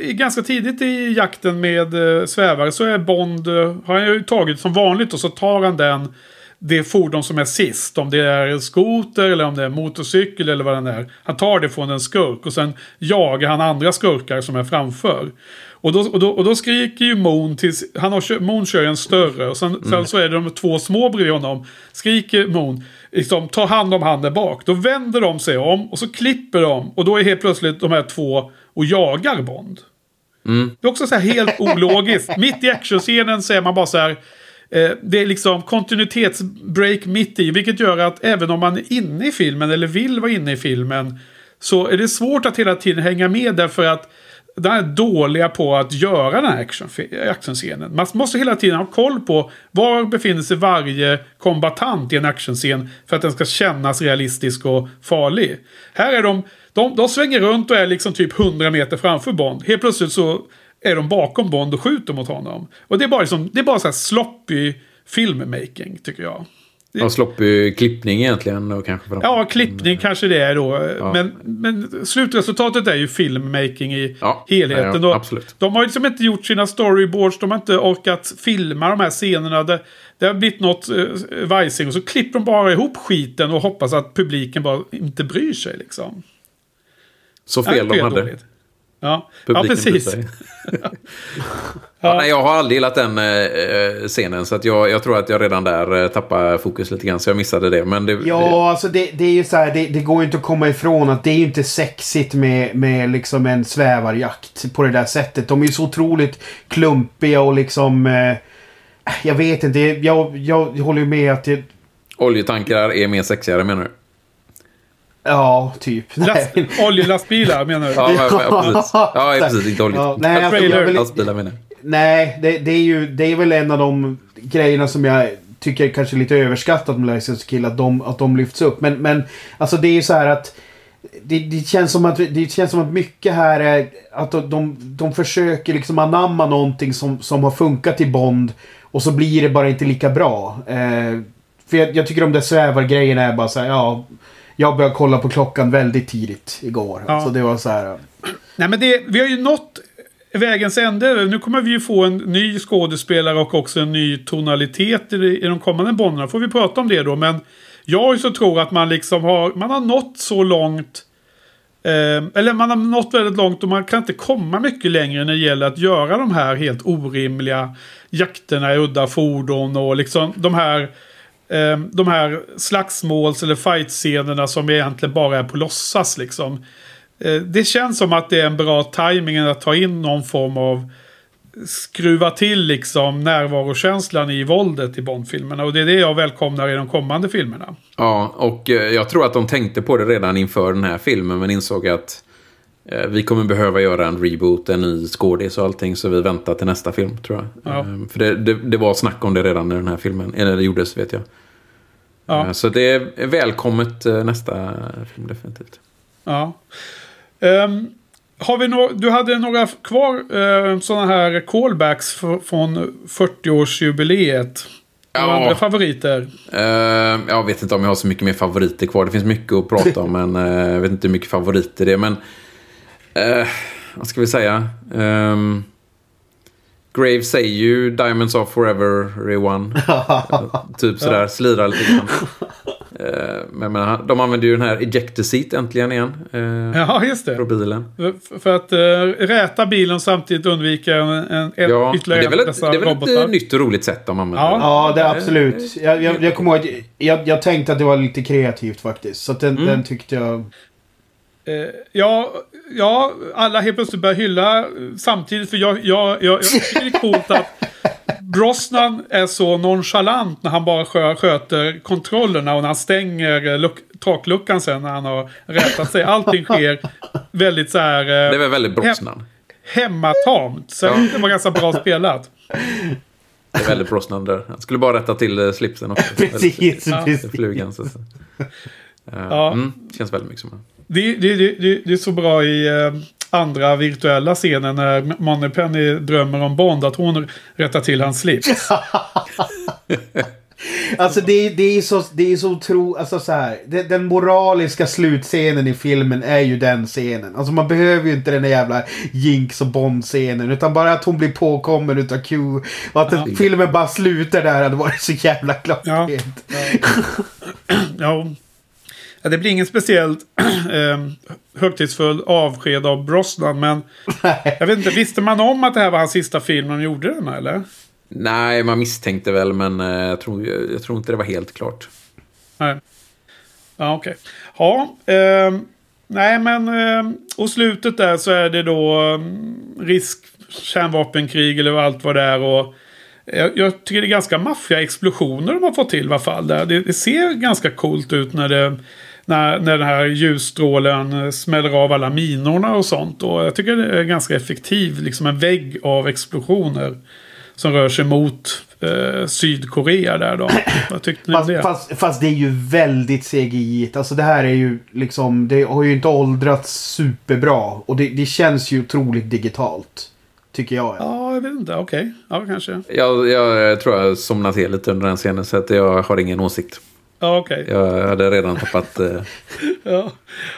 Ganska tidigt i jakten med eh, svävare så är Bond... Eh, har han ju tagit som vanligt och så tar han den det fordon som är sist. Om det är en skoter eller om det är motorcykel eller vad den är. Han tar det från en skurk och sen jagar han andra skurkar som är framför. Och då, och då, och då skriker ju Moon tills... Han har, Moon kör en större och sen, sen så är det de två små bredvid honom. Skriker Moon, liksom ta hand om han där bak. Då vänder de sig om och så klipper de. Och då är helt plötsligt de här två och jagar Bond. Det är också så här helt ologiskt. mitt i actionscenen så är man bara så här. Eh, det är liksom kontinuitetsbreak mitt i. Vilket gör att även om man är inne i filmen eller vill vara inne i filmen. Så är det svårt att hela tiden hänga med därför att de är dåliga på att göra den här action, actionscenen. Man måste hela tiden ha koll på var befinner sig varje kombatant i en actionscen för att den ska kännas realistisk och farlig. Här är de, de, de svänger runt och är liksom typ 100 meter framför Bond. Helt plötsligt så är de bakom Bond och skjuter mot honom. Och det är bara, liksom, det är bara så här sloppy filmmaking tycker jag. Och sloppig klippning egentligen. Och kanske fram- Ja, klippning kanske det är då. Men, men slutresultatet är ju filmmaking i Ja, helheten. ja, absolut. De har liksom inte gjort sina storyboards. De har inte orkat filma de här scenerna. Det, det har blivit något uh, vajsing. Och så klipper de bara ihop skiten och hoppas att publiken bara inte bryr sig liksom. Så Ja, fel de det hade. dåligt. Ja, ja Publiken bryr precis. ja, nej, jag har aldrig gillat den eh, scenen. Så att jag, jag tror att jag redan där eh, tappade fokus lite grann. Så jag missade det. Men det, Ja, alltså det, det är ju så här, det, det går ju inte att komma ifrån att det är ju inte sexigt med, med liksom en svävarjakt på det där sättet. De är ju så otroligt klumpiga och liksom... Eh, jag vet inte, jag, jag håller ju med att det... Oljetankar är mer sexigare menar du? Ja, typ. Last, oljelastbilar menar du? Ja, ja, ja, precis. Ja, precis. Inte Ja, oljetankar. nej, alltså, jag vill, Lastbilar menar jag. nej det, det är ju det är väl en av de grejerna som jag tycker är kanske lite överskattat med License Kill. Att de, att de lyfts upp. Men, men alltså det är ju så här att det, det, känns som att, det känns som att mycket här är att de, de, de försöker liksom anamma någonting som, som har funkat i Bond. Och så blir det bara inte lika bra. Eh, för jag, jag tycker de där svävargrejerna är bara så här, ja. Jag började kolla på klockan väldigt tidigt igår. Ja. Så det var så här. Nej men det, vi har ju nått vägens ände. Nu kommer vi ju få en ny skådespelare och också en ny tonalitet i, i de kommande Bonderna. Får vi prata om det då. Men Jag så tror att man liksom har, man har nått så långt. Eh, eller man har nått väldigt långt och man kan inte komma mycket längre när det gäller att göra de här helt orimliga jakterna i udda fordon och liksom de här eh, de här slagsmåls eller fight-scenerna som egentligen bara är på låtsas liksom. Eh, det känns som att det är en bra timing att ta in någon form av skruva till liksom närvarokänslan i våldet i Bondfilmerna. Och det är det jag välkomnar i de kommande filmerna. Ja, och eh, jag tror att de tänkte på det redan inför den här filmen men insåg att vi kommer behöva göra en reboot, en ny skådis och allting så vi väntar till nästa film tror jag. Ja. Eh, för det, det, det, var snack om det redan när den här filmen, eller det gjordes vet jag. Ja. Eh, så det är välkommet eh, nästa film definitivt. Ja. Um, har vi no du hade några kvar uh, sådana här callbacks från 40-årsjubileet. Ja. Andra favoriter? Uh, jag vet inte om jag har så mycket mer favoriter kvar. Det finns mycket att prata om, men uh, jag vet inte hur mycket favoriter det är. Men uh, vad ska vi säga? Um, Grave säger ju Diamonds are forever, Rewan. typ sådär, slirar lite grann. Uh, men, men de använder ju den här ejector seat äntligen igen. Uh, ja, just det. På bilen. För, för att uh, räta bilen samtidigt undvika en, en, ja, ytterligare det är väl ett, det är väl ett nytt och roligt sätt de använder ja. ja, det är absolut. Jag, jag, jag kommer ihåg jag, jag tänkte att det var lite kreativt faktiskt. Så den, mm. den tyckte jag... ja, ja, alla helt plötsligt börjar hylla samtidigt. För jag, jag, jag, jag tycker det är coolt att Brosnan är så nonchalant när han bara skö, sköter kontrollerna och när han stänger luck, takluckan sen när han har rättat sig. Allting sker väldigt så här... Det är väl väldigt Brosnan. He hemmatamt. Så ja. det var ganska bra spelat. Det är väldigt Brosnan där. Han skulle bara rätta till slipsen också. precis, precis. Flugan. Så, ja. Mm, känns väldigt mycket som det, det, det, det är så bra i uh, andra virtuella scener när Moneypenny drömmer om Bond att hon rättar till hans slips. alltså det, det är så, det är så otro, alltså så här, det, Den moraliska slutscenen i filmen är ju den scenen. Alltså man behöver ju inte den där jävla Jinx och Bond-scenen. Utan bara att hon blir påkommen utav Q. Och att ja. filmen bara slutar där hade varit så jävla klockrent. Ja. Ja. ja. Ja, det blir ingen speciellt eh, högtidsfull avsked av Brosnan. Men jag vet inte, visste man om att det här var hans sista film de gjorde den eller? Nej, man misstänkte väl men eh, jag, tror, jag, tror inte det var helt klart. Nej. Ja, okej. Okay. Ja, eh, nej men eh, och slutet där så är det då mm, risk kärnvapenkrig eller allt vad det är. Och, jag, tycker det är ganska maffiga explosioner de har fått till i alla fall. Det ser ganska coolt ut när det när, när den här ljusstrålen smäller av alla minorna och sånt. Och jag tycker det är ganska effektiv, liksom en vägg av explosioner. Som rör sig mot eh, Sydkorea där då. Vad tyckte ni fast, det? Fast, fast, det är ju väldigt CGI. Alltså det här är ju liksom, det har ju inte åldrats superbra. Och det, det känns ju otroligt digitalt. Tycker jag. Ja, jag vet inte. Okej. Okay. Ja, kanske. Jag, jag tror jag somnade till lite under den scenen. Så att jag har ingen åsikt. Ja, okej. Okay. Jag hade redan tappat... Eh... ja,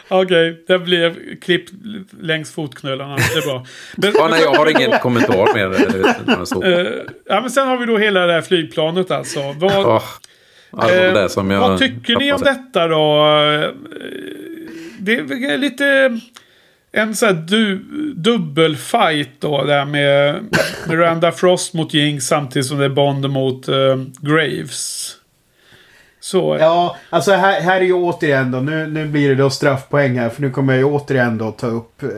okej. Okay. Det blev klipp längs fotknölarna. Det är bra. Men, ja, nej, jag har ingen kommentar mer. uh, ja, men sen har vi då hela det här flygplanet alltså. Vad, oh, uh, vad tycker ni om detta då? Det är lite en sån här du, dubbelfight då. Där med Miranda Frost mot Jinx samtidigt som det är Bond mot uh, Graves. Så. Ja, alltså här, här är ju återigen då. Nu, nu blir det då straffpoäng här. För nu kommer jag ju återigen då ta upp eh,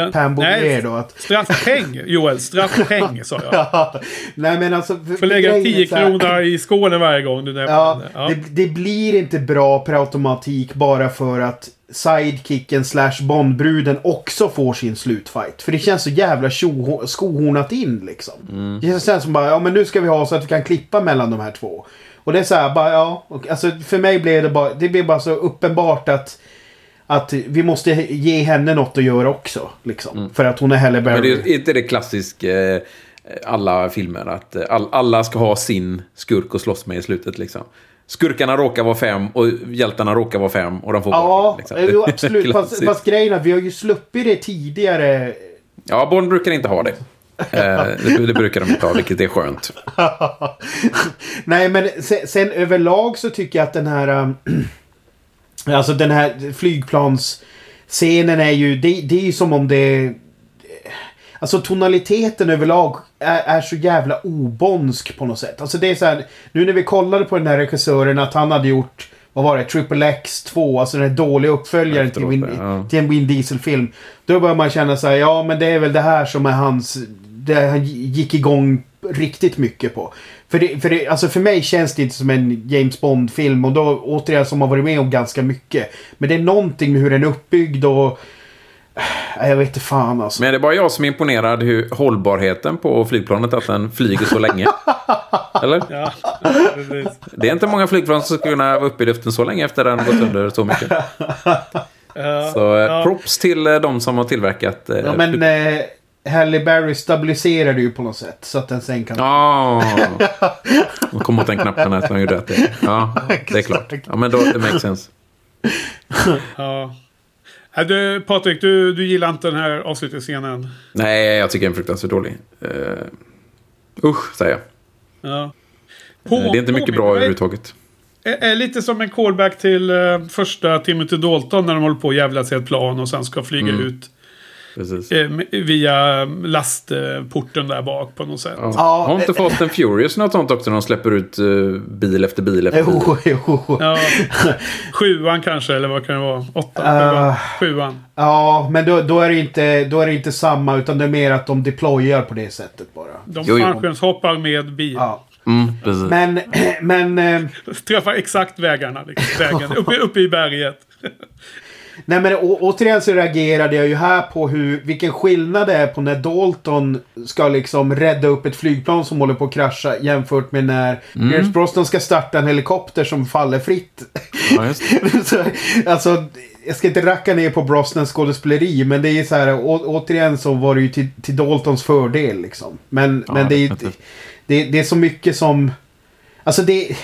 uh, Pam Nej, då. Att... Straffpeng Joel. Straffpeng sa jag. ja, nej men alltså. För, för lägga 10 kronor i skålen varje gång du nämner ja, det. Ja. Det, det blir inte bra per automatik bara för att sidekicken slash Bondbruden också får sin slutfight. För det känns så jävla skohornat in liksom. Mm. Det känns som bara, ja men nu ska vi ha så att vi kan klippa mellan de här två. Och det är så här, bara ja. Alltså för mig blev det bara, det blev bara så uppenbart att att vi måste ge henne något att göra också. Liksom. Mm. För att hon är Halle Berry. Men det är inte det klassiska eh, alla filmer. Att eh, all, alla ska ha sin skurk att slåss med i slutet. Liksom. Skurkarna råkar vara fem och hjältarna råkar vara fem och de får Ja, liksom. jo, absolut. fast, fast grejen är att vi har ju sluppit det tidigare. Ja, Bond brukar inte ha det. Eh, det, det brukar de inte ha, vilket är skönt. Nej, men sen, sen överlag så tycker jag att den här... um, alltså den här flygplansscenen är ju... Det, det är ju som om det... Alltså tonaliteten överlag är, är så jävla obonsk på något sätt. Alltså det är så här, Nu när vi kollade på den här regissören att han hade gjort... Vad var det? Triple X 2. Alltså den här dåliga uppföljaren till, Win, ja. till en Win Diesel-film. Då börjar man känna så här, ja men det är väl det här som är hans... Det han gick igång riktigt mycket på. För, det, för, det, alltså för mig känns det inte som en James Bond-film och då återigen som har varit med om ganska mycket. Men det är någonting med hur den är uppbyggd och... äh, Jag vet inte fan alltså. Men är det bara jag som är imponerad hur hållbarheten på flygplanet, att den flyger så länge? Eller? Ja. Det är inte många flygplan som ska kunna vara uppe i luften så länge efter att den gått under så mycket. Ja, Så ja. props till eh, de som har tillverkat... eh, Ja men eh, Halle Berry stabiliserar det ju på något sätt. Så att den sen kan... Ja, de kom åt den knappen här så de gjorde att det... Ja, det är klart. Ja, men då, det makes sense. Ja. Äh, Du, Patrik, du, du gillar inte den här avslutningsscenen? Nej, jag tycker den är fruktansvärt dålig. Uh, usch, säger jag. Ja. Eh, det är inte mycket bra överhuvudtaget. Är, är lite som en callback till eh, första Timothy Dalton när de håller på att jävlas i ett plan och sen ska flyga Mm. ut Precis. eh, via lastporten där bak på något sätt. Ja. Ja, Har inte Fast and Furious något sånt också när de släpper ut eh, bil efter bil efter bil? Jo, jo. Ja, sjuan kanske, eller vad kan det vara? Åtta? Ah. sjuan? Ja, men då, då, är det inte, då är det inte samma. Utan det är mer att de deployar på det sättet bara. De fallskärmshoppar med bil. Ja. Mm, precis. Men, men... eh, Träffar exakt vägarna. Liksom, vägen, uppe, uppe i berget. Nej men å, återigen så reagerade jag ju här på hur, vilken skillnad det är på när Dalton ska liksom rädda upp ett flygplan som håller på att krascha jämfört med när Mm. Pierce Brosnan ska starta en helikopter som faller fritt. Ja, så, alltså, jag ska inte racka ner på Brosnans skådespeleri men det är så här, å, återigen så var det ju till, till Daltons fördel liksom. Men, Ja, men det, är, det, det är så mycket som... Alltså det...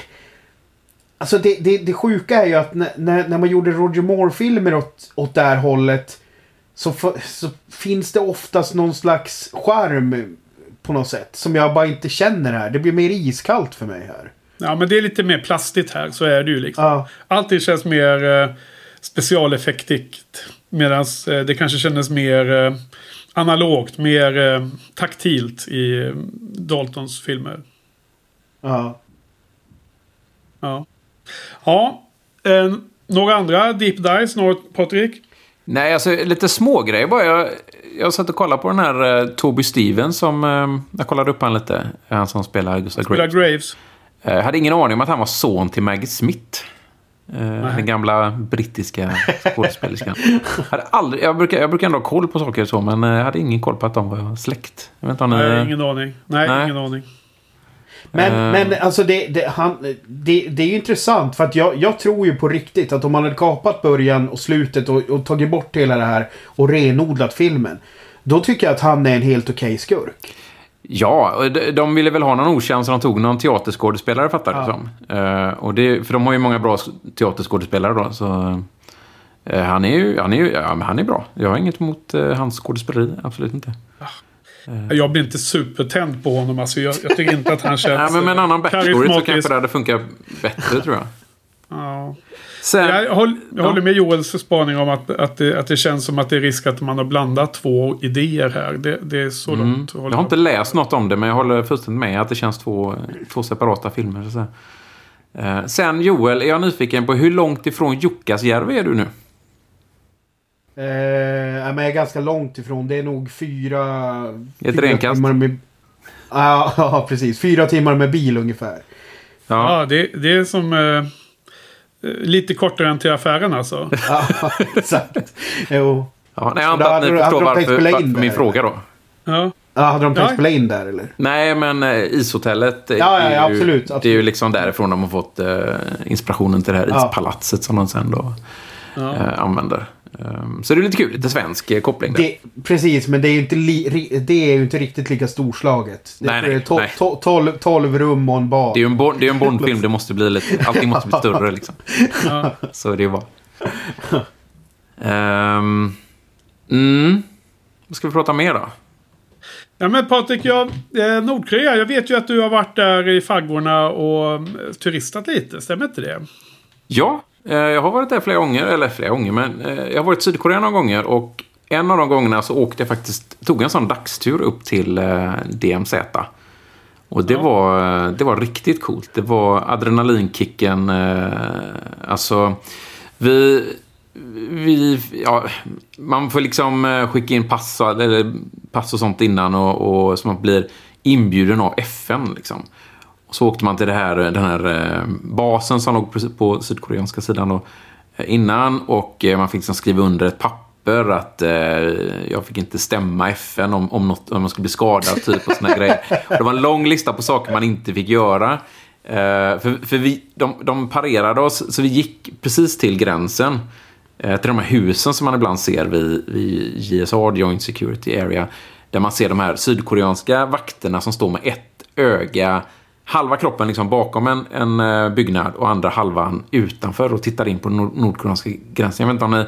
Alltså det, det, det sjuka är ju att när, när, man gjorde Roger Moore-filmer åt, åt det här hållet så, så finns det oftast någon slags charm på något sätt som jag bara inte känner här. Det blir mer iskallt för mig här. Ja, men det är lite mer plastigt här. Så är det ju liksom. Ja, Allting känns mer eh, specialeffektigt. Medan eh, det kanske kändes mer eh, analogt, mer eh, taktilt i eh, Daltons filmer. ja. Ja. Ja. Eh, några andra deep dives? Något, Patrik? Nej, alltså lite små grejer bara. Jag, jag satt och kollade på den här uh, Toby Stevens som... eh, jag kollade upp han lite. Han som spelar Gustav Spelar Graves. Jag hade ingen aning om att han var son till Maggie Smith. Eh, den gamla brittiska skådespelerskan. hade aldrig, jag, brukar, jag brukar ändå ha koll på saker och så, men eh, jag hade ingen koll på att de var släkt. Jag vet inte om ni... Nej, ingen aning. Nej, Nej. ingen aning. Men, Eh. men alltså det, det, han, det, det är ju intressant för att jag, jag tror ju på riktigt att om man hade kapat början och slutet och, och tagit bort hela det här och renodlat filmen. Då tycker jag att han är en helt okej skurk. Ja, de- ville väl ha någon okänd så de tog någon teaterskådespelare fattar det Ja. som. Eh, och det, för de har ju många bra teaterskådespelare då. Så, eh, han är ju han är, ju, ja, men han är bra. Jag har inget emot eh, hans skådespeleri. Absolut inte. Jag blir inte supertänd på honom. Alltså, jag, jag tycker inte att han känns Nej, men med en annan backstory så kanske det hade funkat bättre tror jag. Ja. Sen, Jag, håll, jag Ja. håller med Joels spaning om att, att, det, att det känns som att det är risk att man har blandat två idéer här. Det, det är så mm, långt. håller jag har inte läst något om det, men jag håller fullständigt med att det känns två, två separata filmer. Så. Eh, sen Joel, är jag nyfiken på hur långt ifrån Jukkasjärvi är du nu? Eh, men jag är ganska långt ifrån. Det är nog fyra... Ett fyra renkast. timmar med... Ja, ja, precis. Fyra timmar med bil ungefär. Ja, Ja, det, det är som... Eh, lite kortare än till affären alltså. Ja, exakt. Jo. ja nej, jag antar att ni förstår varför, varför min eller? fråga då. Ja. Ja, hade de tänkt Ja. spela in där eller? Nej, men eh, ishotellet. eh, Ja, ja, är ja, ju, absolut, Det är ju absolut. liksom därifrån de har fått eh, inspirationen till det här Ja. ispalatset som de sen då Ja. eh, använder. Um, så det är lite kul, lite svensk eh, koppling där. Det, precis, men det är ju inte, li, det är ju inte riktigt lika storslaget. Det Nej, nej, är to, nej. to, tolv, tolv rum och en bar. Det är ju en, det är en Bondfilm, det måste bli lite, allting måste bli större liksom. Ja. Så är det ju bara. Ehm, mm. Vad ska vi prata mer då? Ja men Patrik, jag, eh, Nordkorea, jag vet ju att du har varit där i faggorna och eh, turistat lite, stämmer inte det? Ja, jag har varit där flera gånger, eller flera gånger, men eh, jag har varit i Sydkorea några gånger och en av de gångerna så åkte jag faktiskt, tog en sån dagstur upp till eh, DMZ. Och det, Ja. var, det var riktigt coolt. Det var adrenalinkicken. Eh, alltså, vi... vi ja, man får liksom eh, skicka in pass, eller pass och sånt innan och, och så man blir inbjuden av FN. Liksom. Och så åkte man till det här, den här eh, basen som låg på sydkoreanska sidan då, eh, innan. Och eh, man fick liksom skriva under ett papper att eh, jag fick inte stämma FN om, om, något, om man skulle bli skadad typ och såna grejer. Och det var en lång lista på saker man inte fick göra. Eh, för för vi, de, de parerade oss, så vi gick precis till gränsen. Eh, till de här husen som man ibland ser vid, vid JSR, Joint Security Area. Där man ser de här sydkoreanska vakterna som står med ett öga, halva kroppen liksom bakom en, en eh, byggnad och andra halvan utanför och tittar in på nord nordkoreanska gränsen. Jag vet inte om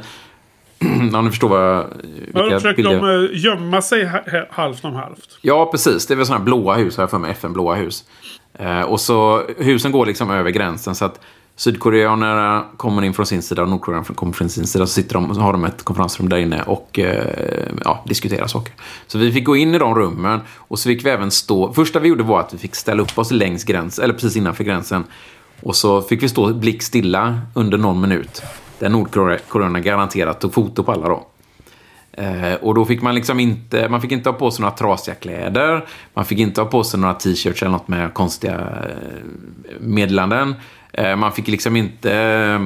ni, om ni förstår vad, Ja, då bilder... de eh, gömma sig ha- ha- halvt om halvt. Ja, precis. Det är väl sådana här blåa hus, har jag för mig. FN-blåa hus. Eh, och så, husen går liksom över gränsen så att sydkoreanerna kommer in från sin sida och nordkoreanerna kommer från sin sida. Så sitter de, så har de ett konferensrum där inne och eh, ja, diskuterar saker. Så vi fick gå in i de rummen och så fick vi även stå... Första vi gjorde var att vi fick ställa upp oss längs gränsen, eller precis innanför gränsen. Och så fick vi stå blickstilla under någon minut. Där nordkoreanerna garanterat tog foto på alla då. Eh, och då fick man liksom inte, man fick inte ha på sig några trasiga kläder. Man fick inte ha på sig några t-shirts eller något med konstiga eh, meddelanden. Eh, man fick liksom inte eh,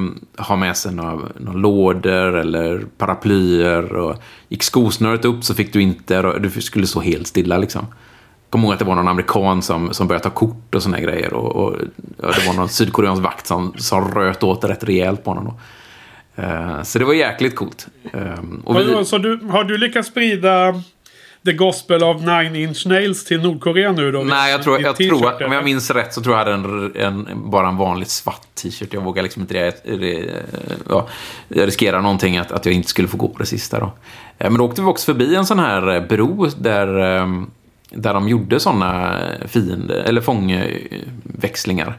ha med sig några, några lådor eller paraplyer. Och gick skosnöret upp så fick du inte, du skulle stå helt stilla liksom. Kommer ihåg att det var någon amerikan som, som började ta kort och såna grejer. Och, och och det var någon sydkoreansk vakt som, som röt åt det rätt rejält på honom. Då. Eh, så det var jäkligt coolt. Eh, och vi- Så du, har du lyckats sprida The Gospel of Nine Inch Nails till Nordkorea nu då? Nej, jag tror, jag tror att, om jag minns rätt så tror jag hade en, en, bara en vanlig svart t-shirt. Jag vågar liksom inte det, ja, jag riskerar någonting att, att jag inte skulle få gå på det sista då. Eh, Men då åkte vi också förbi en sån här bro där, eh, där de gjorde såna fiende, eller fångväxlingar.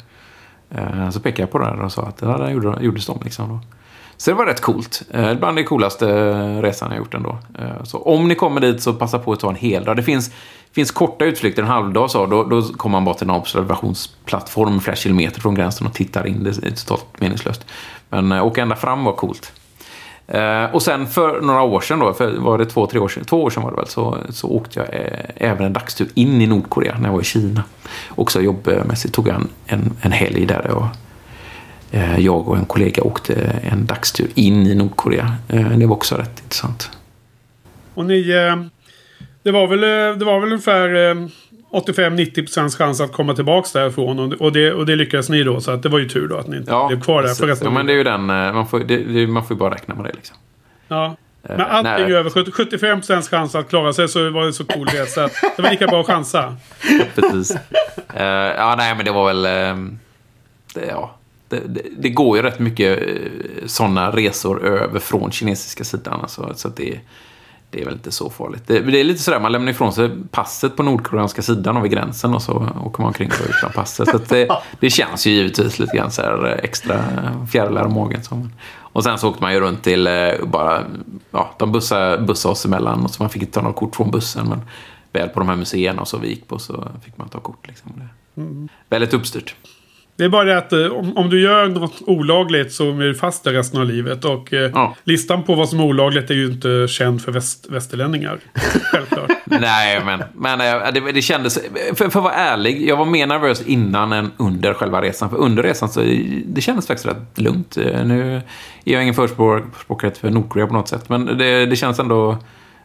Så pekade jag på det här och sa att det där gjorde, gjordes de liksom då. Så det var rätt coolt. Eh, Bland det coolaste eh, resan jag gjort ändå. Eh, Så om ni kommer dit så passa på att ta en hel dag. Det finns, finns korta utflykter, en halvdag så. Då, då kommer man bara till en observationsplattform flera kilometer från gränsen och tittar in. Det är totalt meningslöst. Men eh, åka ända fram var coolt. Eh, och sen för några år sedan då, för var det två, tre år sedan, två år sedan var det väl, så, så åkte jag eh, även en dagstur in i Nordkorea när jag var i Kina. Också jobbmässigt tog jag en, en, en helg där och jag och en kollega åkte en dagstur in i Nordkorea. Eh, det var också rätt intressant. Och ni... eh, Det var väl, eh, det var väl ungefär eh, 85-90% chans att komma tillbaka därifrån. Och, och, det, och det lyckades ni då. Så att det var ju tur då att ni inte blev kvar där för precis. resten ja, men det är ju den, eh, man får, det, man får ju bara räkna med det liksom. Ja. Men Eh, allting nej. över 70 75% chans att klara sig så var det så cool det. Så att det var lika bra att chansa. Precis. Eh, ja, nej, men det var väl... eh, det, ja, det, det, det går ju rätt mycket sådana resor över från kinesiska sidan. Alltså, så att det, det är väl inte så farligt. Det, det är lite sådär, man lämnar ifrån sig passet på nordkoreanska sidan och vid gränsen och så åker man omkring utan passet. Så det, det känns ju givetvis lite grann här extra fjärilar i magen. Så. Och sen så åkte man ju runt till eh, bara, ja, de bussade, bussade oss emellan och så man fick inte ta något kort från bussen. Men väl på de här museerna och så vi gick på så fick man ta kort. Liksom. Det, Väldigt uppstyrt. Det är bara det att eh, om, om du gör något olagligt så är du fast där resten av livet. Och eh, Ja. listan på vad som är olagligt är ju inte känd för väst, västerlänningar. Självklart. Nej, men, men eh, det, det kändes... För, för att vara ärlig, jag var mer nervös innan än under själva resan. För under resan så det kändes faktiskt rätt lugnt. Eh, Nu är jag ingen förespråkare för Nordkorea på något sätt, men det, det känns ändå...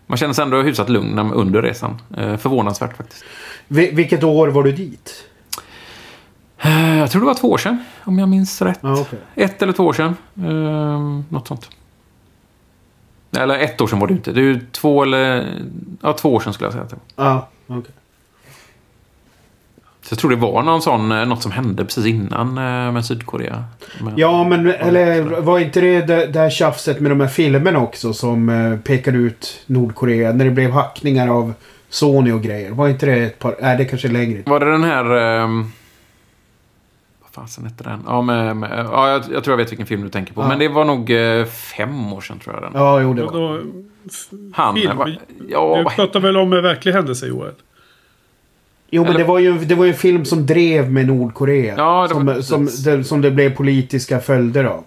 Man känner sig ändå hyfsat lugn under resan. Förvånansvärt faktiskt. Vi, vilket år var du dit? Eh, Jag tror det var två år sedan, om jag minns rätt. Ja, okej. Ett eller två år sedan. Eh, något sånt. Eller ett år sedan var det inte. Det är två eller... Ja, två år sedan skulle jag säga att det var. Ja, okej. Så jag tror det var någon sån, eh, något som hände precis innan eh, med Sydkorea. Men, Ja, men eller var inte det det, det här tjafset med de här filmerna också som pekade ut Nordkorea? När det blev hackningar av Sony och grejer. Var inte det ett par... Nej, det kanske är längre. Var det den här... ehm, vad fasen hette den? Ja, med, med, ja jag, jag tror jag vet vilken film du tänker på. Ja. Men det var nog eh, fem år sedan tror jag den. Ja, jo det var då, Han, film. va- ja, du pratar väl om en verklig händelse Joel? Jo, men Eller- det var, ju, det var ju en film som drev med Nordkorea. Ja, det var- som, som, det, som det blev politiska följder av.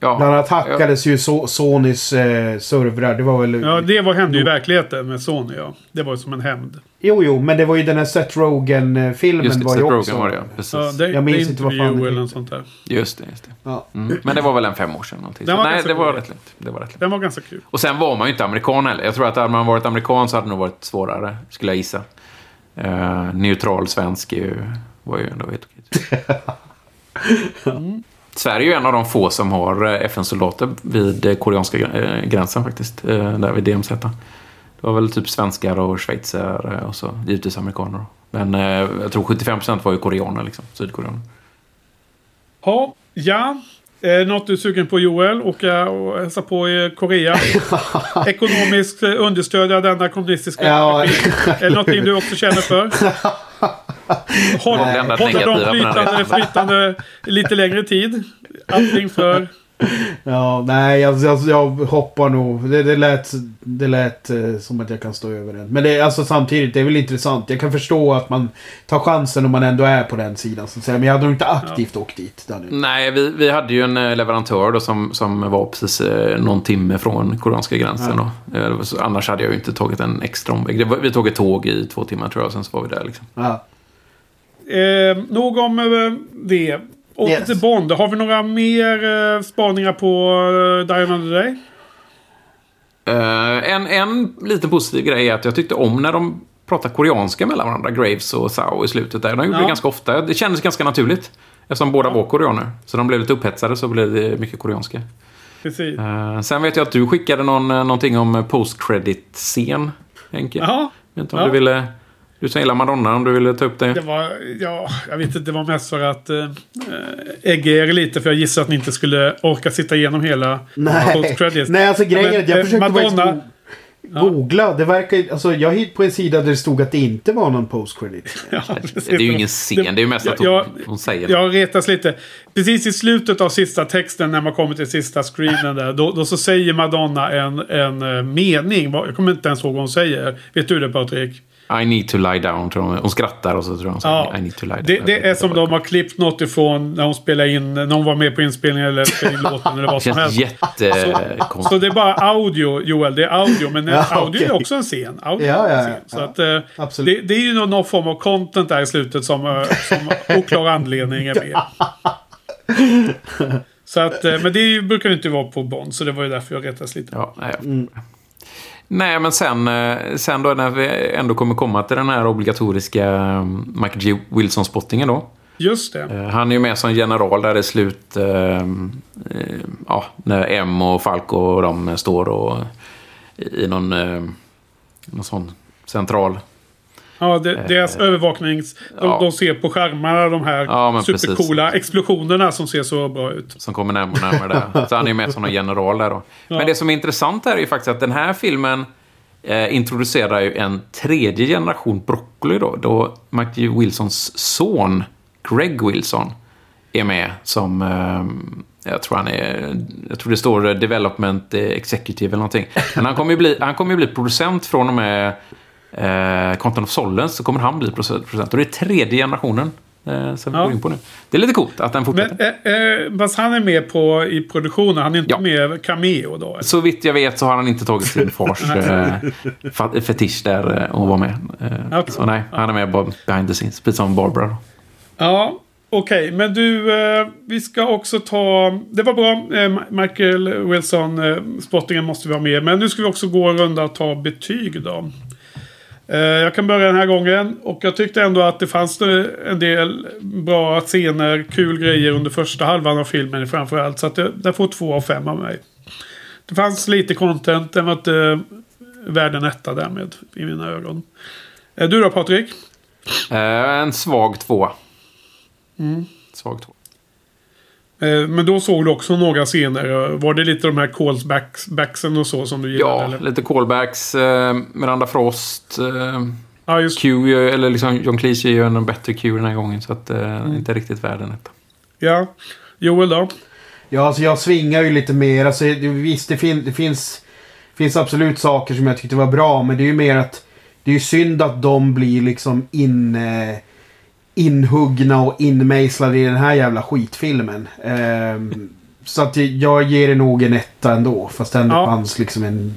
ja, Bland annat hackades ju so Sonys eh, servrar. Det var väl... Ja, det var, hände ju i verkligheten med Sony ja. Det var ju som en hämnd. Jo, jo, men det var ju den här Seth Rogen-filmen Just det, var Seth ju Rogen också... var det ja. Precis. Ja, det, Jag minns det inte vad fan det eller något sånt där. Just det, just det. Ja. Mm. Men det var väl en fem år sedan någonting. Den var Nej, det var rätt lugnt. Det var rätt lugnt. Den var ganska kul. Och sen var man ju inte amerikan heller. Jag tror att hade man varit amerikan så hade det nog varit svårare, skulle jag gissa. Uh, neutral svensk ju, var ju ändå helt okej. Mm. Sverige är ju en av de få som har eh, FN-soldater vid eh, koreanska eh, gränsen faktiskt. eh, Där vid DMZ. Det var väl typ svenskar och schweizare och så givetvis amerikaner. Men eh, jag tror 75% var ju koreaner liksom, sydkoreaner. Ja, ja. Det något du är sugen på Joel? Åka och hälsa på i Korea? Ekonomiskt eh, understödja denna kommunistiska Ja. Är det någonting du också känner för? Hålla negativa dem flytande, flytande lite längre tid. Allting för... Ja, nej, jag, jag, jag hoppar nog. Det, det lät, det lät eh, som att jag kan stå över den. Men det är alltså samtidigt, det är väl intressant. Jag kan förstå att man tar chansen om man ändå är på den sidan. Så att säga. Men jag hade nog inte aktivt åkt dit. Daniel. Nej, vi, vi hade ju en eh, leverantör då som, som var precis eh, någon timme från koreanska gränsen. Då. Eh, Annars hade jag ju inte tagit en extra omväg. Det var, vi tog ett tåg i två timmar tror jag, sen så var vi där liksom. Ja. Eh, nog om eh, det. Och Yes. till Bond. Har vi några mer eh, spaningar på eh, Die Another Day? Eh, en, en liten positiv grej är att jag tyckte om när de pratade koreanska mellan varandra, Graves och Sao i slutet där. De gjorde Ja. det ganska ofta. Det kändes ganska naturligt. Eftersom båda var koreaner. Så de blev lite upphetsade så blev det mycket koreanska. Precis. Eh, sen vet jag att du skickade någon, eh, någonting om post-credit-scen, Henke. Jaha. Jag vet inte om Ja. du ville... Du som gillar Madonna, om du ville ta upp det. Det var, ja, jag vet inte, det var mest för att eh, ägga er lite. För jag gissar att ni inte skulle orka sitta igenom hela Nej. nej, alltså grejen är att jag eh, försökte Madonna- googla. Det verkar alltså jag hittade på en sida där det stod att det inte var någon post-credit. Ja, Det är ju ingen scen, det är ju mest att hon, jag, hon säger det. Jag retas lite. Precis i slutet av sista texten när man kommer till sista screenen där. Då, då så säger Madonna en, en eh, mening. Jag kommer inte ens ihåg vad hon säger. Vet du det Patrik? I need to lie down, tror hon. Hon skrattar och så tror hon säger Ja, I need to lie down. det, det är som de har klippt något ifrån när hon spelar in, när hon var med på inspelningen eller spelade in låten eller vad som helst. Så jättekonstigt. det är bara audio, Joel. Det är audio. Men Ja, audio är okej. också en scen. Audio Ja, är en ja, scen. ja. Så att, eh, Absolut. det, det är ju någon, någon form av content där i slutet som, eh, som oklar anledning är med. Så att, eh, men det är ju- brukar inte vara på Bond. Så det var ju därför jag retades lite. Ja, nej, jag- nej, men sen, eh, sen då när vi ändå kommer komma till den här obligatoriska eh, Michael G. Wilson-spottingen då. Just det. Eh, Han är ju med som general där i slut. Ja, när M och Falco och de står och i någon, någon sån central. Ja, det, deras övervaknings... De, ja. de ser på skärmarna de här Ja, men precis. supercoola explosionerna som ser så bra ut. Som kommer närmare och närmare där. Så han är ju med som en general där då. Men det som är intressant här är ju faktiskt att den här filmen eh, introducerar ju en tredje generation broccoli då. Då J. Wilsons son, Greg Wilson, är med som... Eh, jag tror han är... Jag tror det står eh, Development eh, Executive eller någonting. Men han kommer ju bli, han kommer ju bli producent från och med eh, Content of Solens. Så kommer han bli producent. Och det är tredje generationen. Eh, som vi Ja. går in på nu. Det är lite coolt att den fortsätter. Men eh, eh, fast han är med på i produktionen. Han är inte Ja. med cameo då. eller? Så vitt jag vet så har han inte tagit sin fars eh, fetisch där eh, och var med. Eh, Okej. Så nej, han är med bara behind the scenes. Precis som Barbara. då. Ja, okej. Men du, eh, vi ska också ta... Det var bra. Eh, Michael Wilson, eh, spottingen måste vi ha med. Men nu ska vi också gå en runda och ta betyg då. Eh, jag kan börja den här gången. Och jag tyckte ändå att det fanns en del bra scener, kul grejer under första halvan av filmen framförallt. Så att det, det får två av fem av mig. Det fanns lite content. Den var inte eh, värd en etta därmed i mina ögon. Eh, du då Patrik? En svag tvåa. Mm. Svag tvåa. Eh, Men då såg du också några scener. Var det lite de här callbacksen och så som du gillade? Ja, eller? lite callbacks. Eh, Miranda Frost. Eh, ja just Q, eller liksom John Cleese gör en bättre Q den här gången. Så att eh, inte riktigt världen ett. Ja. Joel då? Ja, alltså jag svingar ju lite mer. Alltså, det, visst, det, fin, det finns, finns absolut saker som jag tyckte var bra. Men det är ju mer att det är ju synd att de blir liksom in, eh, inhuggna och inmejslade i den här jävla skitfilmen. Ehm, så att jag ger det nog en etta ändå. Fast ändå Ja. fanns liksom en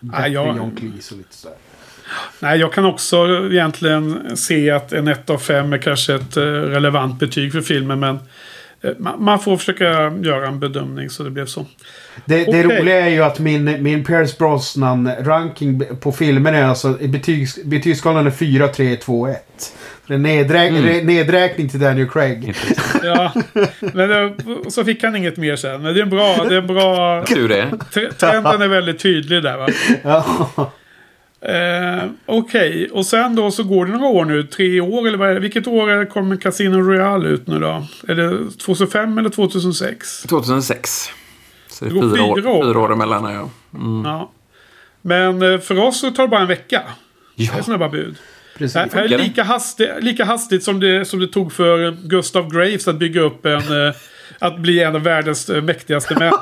bättre jag- John Cleese och lite sådär. Nej, jag kan också egentligen se att en 1 av 5 är kanske ett eh, relevant betyg för filmen. Men eh, ma- man får försöka göra en bedömning så det blev så. Det, det Okej. roliga är ju att min, min Pierce Brosnan-ranking på filmer är alltså... Betygs, betygsskalan är 4, 3, 2, 1. Det är en nedräk, Mm. nedräkning till Daniel Craig. Ja, men det, så fick han inget mer sen. Men det är en bra... Det är en bra Tur det. tre- trenden är väldigt tydlig där va. Ja. Eh, Okej, och sen då så går det några år nu. Tre år eller vad är det? Vilket år kommer Casino Royale ut nu då? Är det 2005 eller 2006? 2006. Så det Det går fyra, år, fyra år. fyra år emellan. Ja. Mm. Ja. Men eh, för oss så tar det bara en vecka. Det är Ja. snabba bud. Precis. Det här är det? lika, hastigt, lika hastigt som det, som det tog för Gustav Graves att bygga upp en... eh, Att bli en av världens eh, mäktigaste män.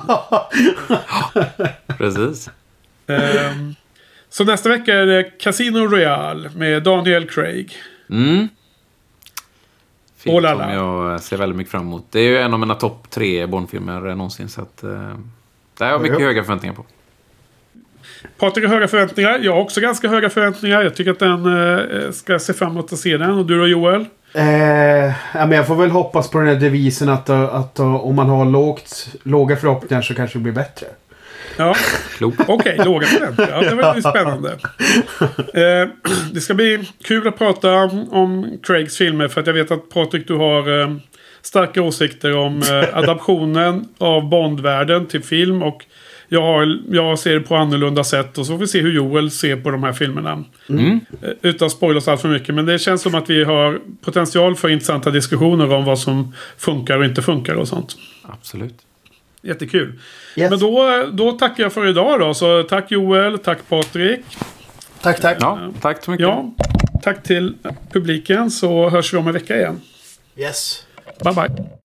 Precis. Ehm, så nästa vecka är det Casino Royale med Daniel Craig. Mm. Film Oh som jag ser väldigt mycket fram emot. Det är ju en av mina topp tre Bondfilmer eh, någonsin. Så att, eh, det har jag mycket höga förväntningar på. Patrik har höga förväntningar. Jag har också ganska höga förväntningar. Jag tycker att den eh, ska se fram emot att se den. Och du då Joel? Eh, ja, men jag får väl hoppas på den här devisen att, eh, att eh, om man har lågt, låga förhoppningar så kanske det blir bättre. Ja, okej. låga förväntningar. Ja, det var väldigt spännande. Eh, det ska bli kul att prata om, om Craigs filmer. För att jag vet att Patrik, du har eh, starka åsikter om eh, adaptionen av Bondvärlden till film. Och jag, jag ser det på annorlunda sätt. Och så får vi se hur Joel ser på de här filmerna. Mm. Eh, Utan att spoila oss allt för mycket. Men det känns som att vi har potential för intressanta diskussioner om vad som funkar och inte funkar och sånt. Absolut. Jättekul. Yes. Men då, då tackar jag för idag då. Så tack Joel, tack Patrik. Tack, tack. Ja, tack så mycket. Ja, tack till publiken så hörs vi om en vecka igen. Yes. Bye bye.